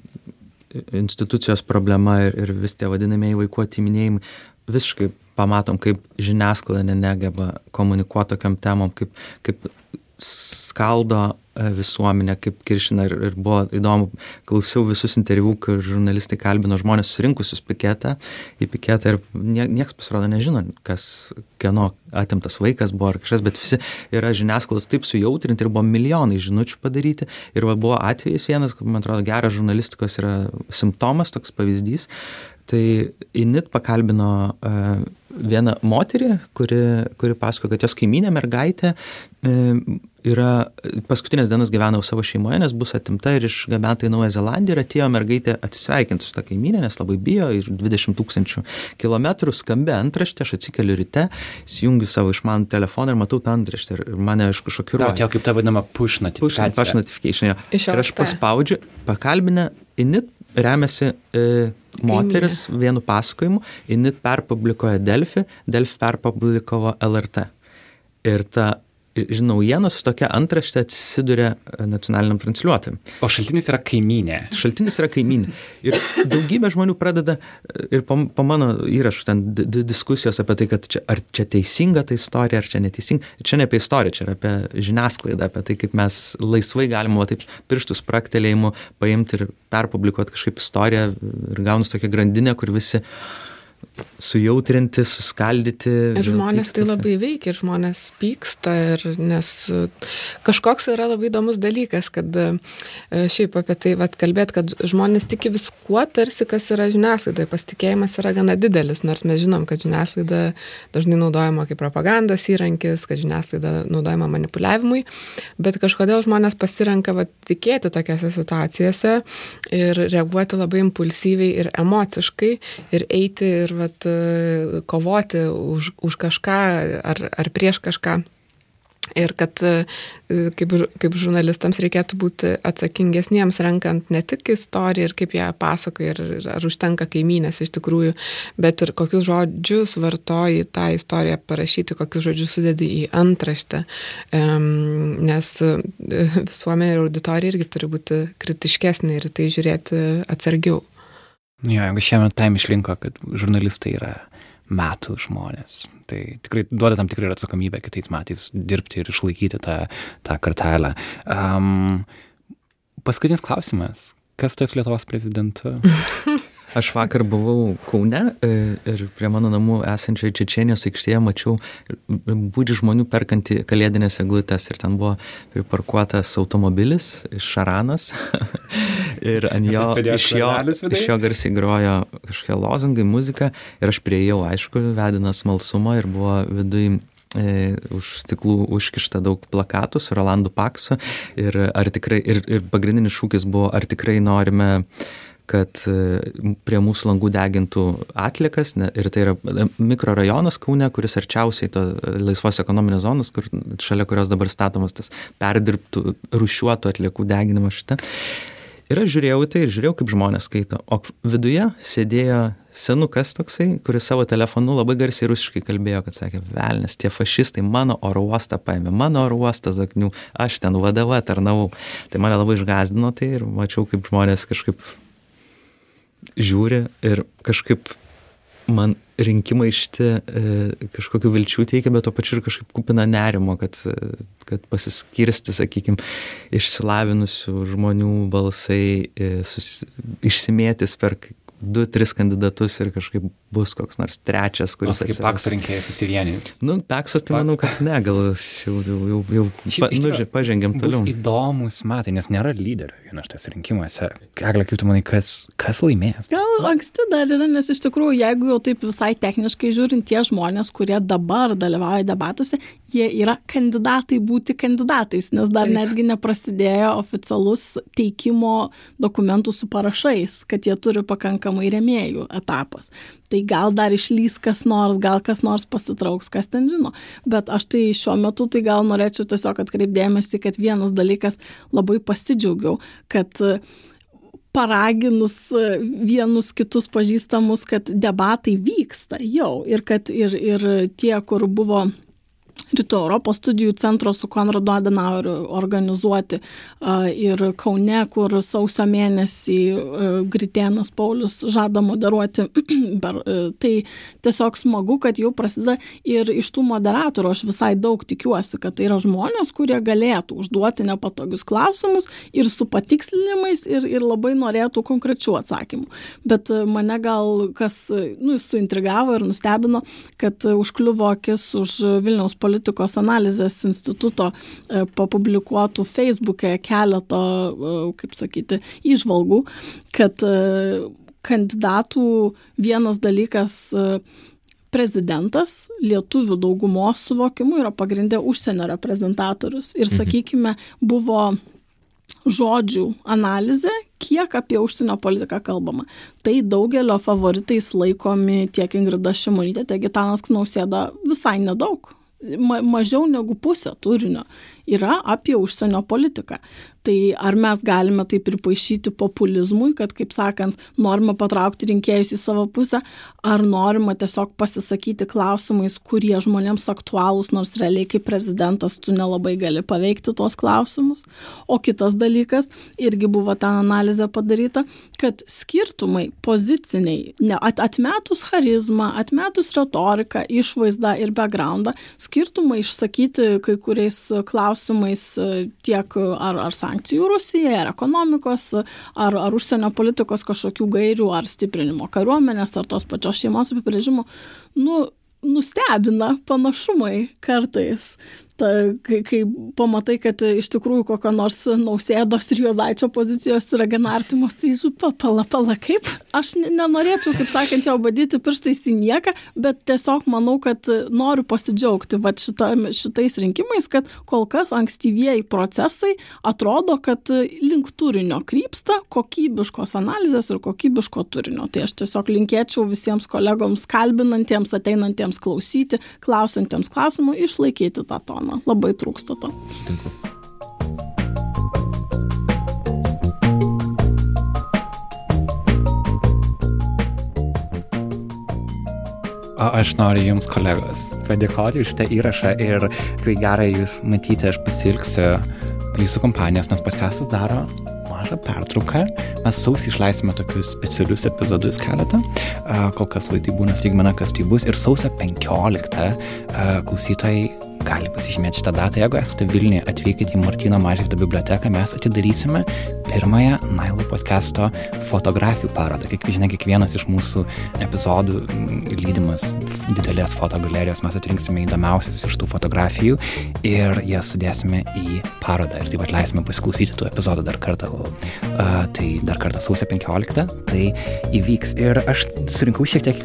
institucijos problema ir, ir vis tie vadinamieji vaikų atiminėjimai, visiškai pamatom, kaip žiniasklaida negeba komunikuoti tokiam temom, kaip, kaip skaldo e, visuomenę, kaip kiršina ir, ir buvo įdomu, klausiau visus interviu, kur žurnalistai kalbino žmonės susirinkusius piketą, į piketą ir nie, nieks pasirodo nežino, kas, kieno atimtas vaikas buvo ar kažkas, bet visi yra žiniasklaidos taip sujautrinti ir buvo milijonai žinučių padaryti. Ir va, buvo atvejis vienas, man atrodo, geras žurnalistikos yra simptomas, toks pavyzdys, Tai Init pakalbino uh, vieną moterį, kuri, kuri pasako, kad jos kaiminė mergaitė uh, yra paskutinės dienas gyvenau savo šeimoje, nes bus atimta ir išgabenta į Naują Zelandiją ir atėjo mergaitė atsisveikinti su tą kaiminę, nes labai bijo ir 20 tūkstančių kilometrų skambė antraštė, aš atsikeliu ryte, įsijungiu savo išmanų telefoną ir matau tą antraštę ir mane aišku šokiruoja. Tai kaip ta vadinama push notification. Push, notification. Ir aš paspaudžiu, pakalbinę, init remiasi e, moteris Kaimynė. vienu pasakojimu, init perpublikuoja Delfi, Delfi perpublikavo LRT. Ir ta naujienos su tokia antrašte atsiduria e, nacionaliniam transliuotojui. O šaltinis yra kaiminė. Šaltinis yra kaiminė. Ir daugybė žmonių pradeda, e, ir po, po mano įrašų ten diskusijos apie tai, kad čia, ar čia teisinga ta istorija, ar čia neteisinga. Čia ne apie istoriją, čia yra apie žiniasklaidą, apie tai, kaip mes laisvai galima taip pirštus praktelėjimu paimti ir perpublikuoti kažkaip istoriją ir gaunus tokia grandinė, kur visi sujautrinti, suskaldyti. Ir žmonės tai labai veikia, ir žmonės pyksta, ir nes kažkoks yra labai įdomus dalykas, kad e, šiaip apie tai vat, kalbėt, kad žmonės tiki viskuo, tarsi kas yra žiniasklaidoje, pasitikėjimas yra gana didelis, nors mes žinom, kad žiniasklaida dažnai naudojama kaip propagandos įrankis, kad žiniasklaida naudojama manipuliavimui, bet kažkodėl žmonės pasirenka vat, tikėti tokiose situacijose ir reaguoti labai impulsyviai ir emociškai ir eiti ir vat, vat, e, kovoti už, už kažką ar, ar prieš kažką. Ir kad e, kaip, kaip žurnalistams reikėtų būti atsakingesniems, renkant ne tik istoriją ir kaip ją pasakoja, ir ar užtenka kaimynės iš tikrųjų, bet ir kokius žodžius vartoji tą istoriją parašyti, kokius žodžius sudedi į antraštę. Nes e, visuomenė ir auditorija irgi turi būti kritiškesnė ir tai žiūrėti atsargiau. Jo, jeigu šiemet Time išrinko, kad žurnalistai yra metų žmonės, tai tikrai duoda tam tikrą atsakomybę kitais metais dirbti ir išlaikyti tą, tą kartelę. Um, paskutinis klausimas. Kas taps Lietuvos prezidentu? Aš vakar buvau Kaune e, ir prie mano namų esančioje Čečienijos aikštėje mačiau būdžių žmonių perkantį kalėdinės eglutės ir ten buvo priparkuotas automobilis iš Šaranas. Ir ant jo, iš jo, iš jo garsiai grojo kažkokie lozungai, muzika. Ir aš prieėjau, aišku, vedinas malsumo ir buvo viduje E, už stiklų užkišta daug plakatų su Rolandu Paksu. Ir, tikrai, ir, ir pagrindinis šūkis buvo, ar tikrai norime kad e, prie mūsų langų degintų atlikas ne, ir tai yra e, mikrorajonas Kaune, kuris arčiausiai to laisvos ekonominės zonos, kur, šalia kurios dabar statomas tas perdirbtų, rušiuotų atliekų deginimo šitą. Ir aš žiūrėjau tai ir žiūrėjau, kaip žmonės skaito. O viduje sėdėjo senukas toksai, kuris savo telefonu labai garsiai rusiškai kalbėjo, kad sakė, velnės, tie fašistai mano oro uostą paėmė, mano oro uostą zaknių, aš ten vadovą tarnavau. Tai mane labai išgazdino tai ir mačiau, kaip žmonės kažkaip žiūri ir kažkaip man rinkimai šitie e, kažkokių vilčių teikia, bet to pačiu ir kažkaip kupina nerimo, kad, kad pasiskirsti, sakykime, išsilavinusių žmonių balsai e, sus, išsimėtis per du, tris kandidatus ir kažkaip bus koks nors trečias, kuris... Kaip Pakso rinkėjai susivienys. Nu, Paksas tai manau, kad ne, gal jau, jau, jau, jau pa, nu, pažengėm toliau. Įdomus metai, nes nėra lyderio vienas tas rinkimuose. Eglė, kaip tu manai, kas, kas laimės? Gal anksti dar yra, nes iš tikrųjų, jeigu jau taip visai techniškai žiūrint, tie žmonės, kurie dabar dalyvauja debatuose, jie yra kandidatai būti kandidatais, nes dar Taip. netgi neprasidėjo oficialus teikimo dokumentų su parašais, kad jie turi pakankamai remėjų etapas tai gal dar išlys kas nors, gal kas nors pasitrauks, kas ten žino. Bet aš tai šiuo metu tai gal norėčiau tiesiog atkreipdėmėsi, kad vienas dalykas labai pasidžiaugiau, kad paraginus vienus kitus pažįstamus, kad debatai vyksta jau ir kad ir, ir tie, kur buvo Rytų Europos studijų centro su Konrado Adenaueriu organizuoti ir Kaune, kur sausio mėnesį Gritėnas Paulius žada moderuoti. tai tiesiog smagu, kad jau prasideda ir iš tų moderatorių aš visai daug tikiuosi, kad tai yra žmonės, kurie galėtų užduoti nepatogius klausimus ir su patikslinimais ir, ir labai norėtų konkrečių atsakymų. Bet mane gal kas nu, suintrigavo ir nustebino, kad užkliuvo akis už Vilniaus politikos politikos analizės instituto e, papublikuotų Facebook'e keleto, e, kaip sakyti, išvalgų, kad e, kandidatų vienas dalykas prezidentas lietuvių daugumos suvokimu yra pagrindė užsienio reprezentatorius. Ir, sakykime, buvo žodžių analizė, kiek apie užsienio politiką kalbama. Tai daugelio favoritais laikomi tiek Ingrida Šimonytė, tiek Gitanas Knausėda visai nedaug. Ma mažiau negu pusė turinio yra apie užsienio politiką. Tai ar mes galime tai pripaišyti populizmui, kad, kaip sakant, norime patraukti rinkėjus į savo pusę, ar norima tiesiog pasisakyti klausimais, kurie žmonėms aktualūs, nors realiai kaip prezidentas tu nelabai gali paveikti tuos klausimus. O kitas dalykas, irgi buvo ten analizė padaryta, kad skirtumai poziciniai, ne, at, atmetus charizmą, atmetus retoriką, išvaizdą ir backgroundą, skirtumai išsakyti kai kuriais klausimais tiek ar, ar sankcijų Rusijai, ar ekonomikos, ar, ar užsienio politikos kažkokių gairių, ar stiprinimo kariuomenės, ar tos pačios šeimos apibrėžimo, nu, nustebina panašumai kartais ta, kai, kai pamatai, kad iš tikrųjų kokio nors nausėdos ir juozaičio pozicijos yra gana artimos, tai pala, pala, kaip. Aš nenorėčiau, kaip sakant, jau badyti pirštais į nieką, bet tiesiog manau, kad noriu pasidžiaugti va, šita, šitais rinkimais, kad kol kas ankstyvieji procesai atrodo, kad link turinio krypsta kokybiškos analizės ir kokybiško turinio. Tai aš tiesiog linkėčiau visiems kolegoms kalbinantiems, ateinantiems klausyti, klausantiems klausimų, išlaikyti tą toną man labai trūksta to. Sutinku. O aš noriu Jums, kolegos, padėkoti už šitą įrašą ir kai gerai Jūs matyti, aš pasilgsiu Jūsų kompanijos, nes podcastas daro mažą pertrauką. Mes sausį išleisime tokius specialius epizodus keletą. Kol kas laidai būna staigmena, kas tai bus. Ir sausio 15 klausytojai gali pasižymėti šitą datą. Jeigu esate Vilniuje, atvykite į Martino Mažvydo biblioteką, mes atidarysime pirmąją Nailo podcast'o fotografijų parodą. Kaip žinia, kiekvienas iš mūsų epizodų lydimas didelės fotogalerijos mes atrinksime įdomiausias iš tų fotografijų ir jas sudėsime į parodą ir taip pat leisime pasiklausyti tų epizodų dar kartą. Uh, tai dar kartą sausio 15 tai įvyks. Ir aš surinkau šiek tiek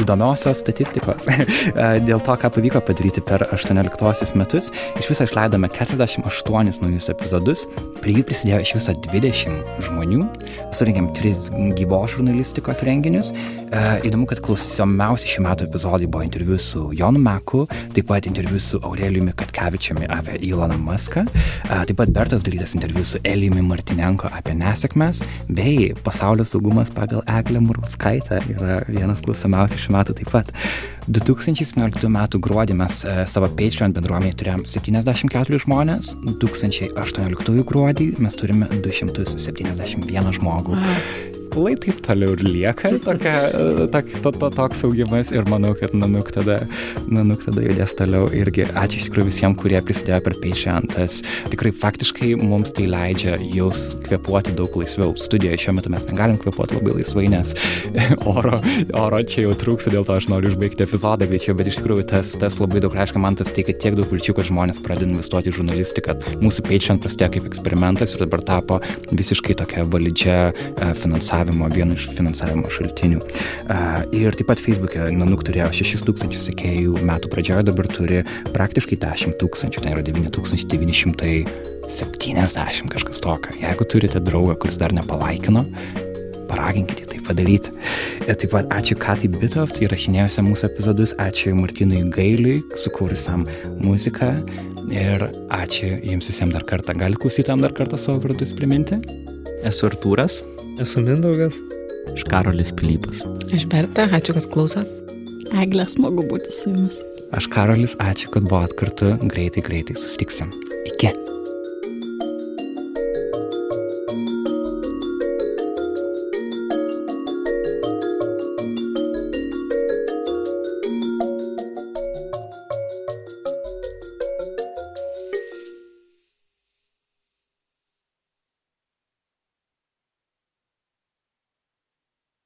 įdomiosios statistikos dėl to, ką pavyko padaryti per 18 2015 metus. Iš viso išleidome 48 naujus epizodus, prie jų prisidėjo iš viso 20 žmonių, surinkėm 3 gyvos žurnalistikos renginius. E, įdomu, kad klausomiausi šių metų epizodai buvo interviu su Jonu Meku, taip pat interviu su Aurelijumi Katkevičiumi apie Iloną Muską, e, taip pat Bertas dalytas interviu su Elijumi Martinenko apie nesėkmes, bei pasaulio saugumas pagal Eglę Murauskaitę yra vienas klausomiausių šių metų taip pat. 2017 m. gruodį mes e, savo Patreon bendruomenėje turėjom 74 žmonės, 2018 gruodį mes turime 271 žmogų. Lai taip toliau ir lieka tokia, tok, to, to, toks augimas ir manau, kad Nanuk tada, Nanuk tada judės toliau irgi. Ačiū iš tikrųjų visiems, kurie prisidėjo per Patreon. Tas tikrai faktiškai mums tai leidžia jaus kvepuoti daug laisviau. Studijoje šiuo metu mes negalim kvepuoti labai laisvai, nes oro, oro čia jau trūksta, dėl to aš noriu užbaigti epizodą greičiau, bet iš tikrųjų tas, tas labai daug reiškia man tas kad tiek daug vilčių, kad žmonės pradeda investuoti į žurnalistiką. Mūsų Patreon prasidėjo kaip eksperimentas ir dabar tapo visiškai tokia validžia e, finansavimo finansavimo, vienu iš finansavimo šaltinių. Ir taip pat Facebook'e Nanuk turėjo 6 tūkstančius sekėjų metų pradžioje, dabar turi praktiškai 10 tūkstančių, tai yra 9970 kažkas tokio. Jeigu turite draugą, kuris dar nepalaikino, paraginkite tai padaryti. Ir taip pat ačiū Katai Bitoft, įrašinėjusiam mūsų epizodus, ačiū Martinui Gailiui, sukūrusiam muziką ir ačiū jums visiems dar kartą. Gali klausytam dar kartą savo vardus priminti? Esu Artūras. Esu Mindaugas. Aš Karolis Pilypas. Aš Berta, ačiū, kad klausot. Eglė, smagu būti su jumis. Aš Karolis, ačiū, kad buvot kartu. Greitai, greitai susitiksim. Iki.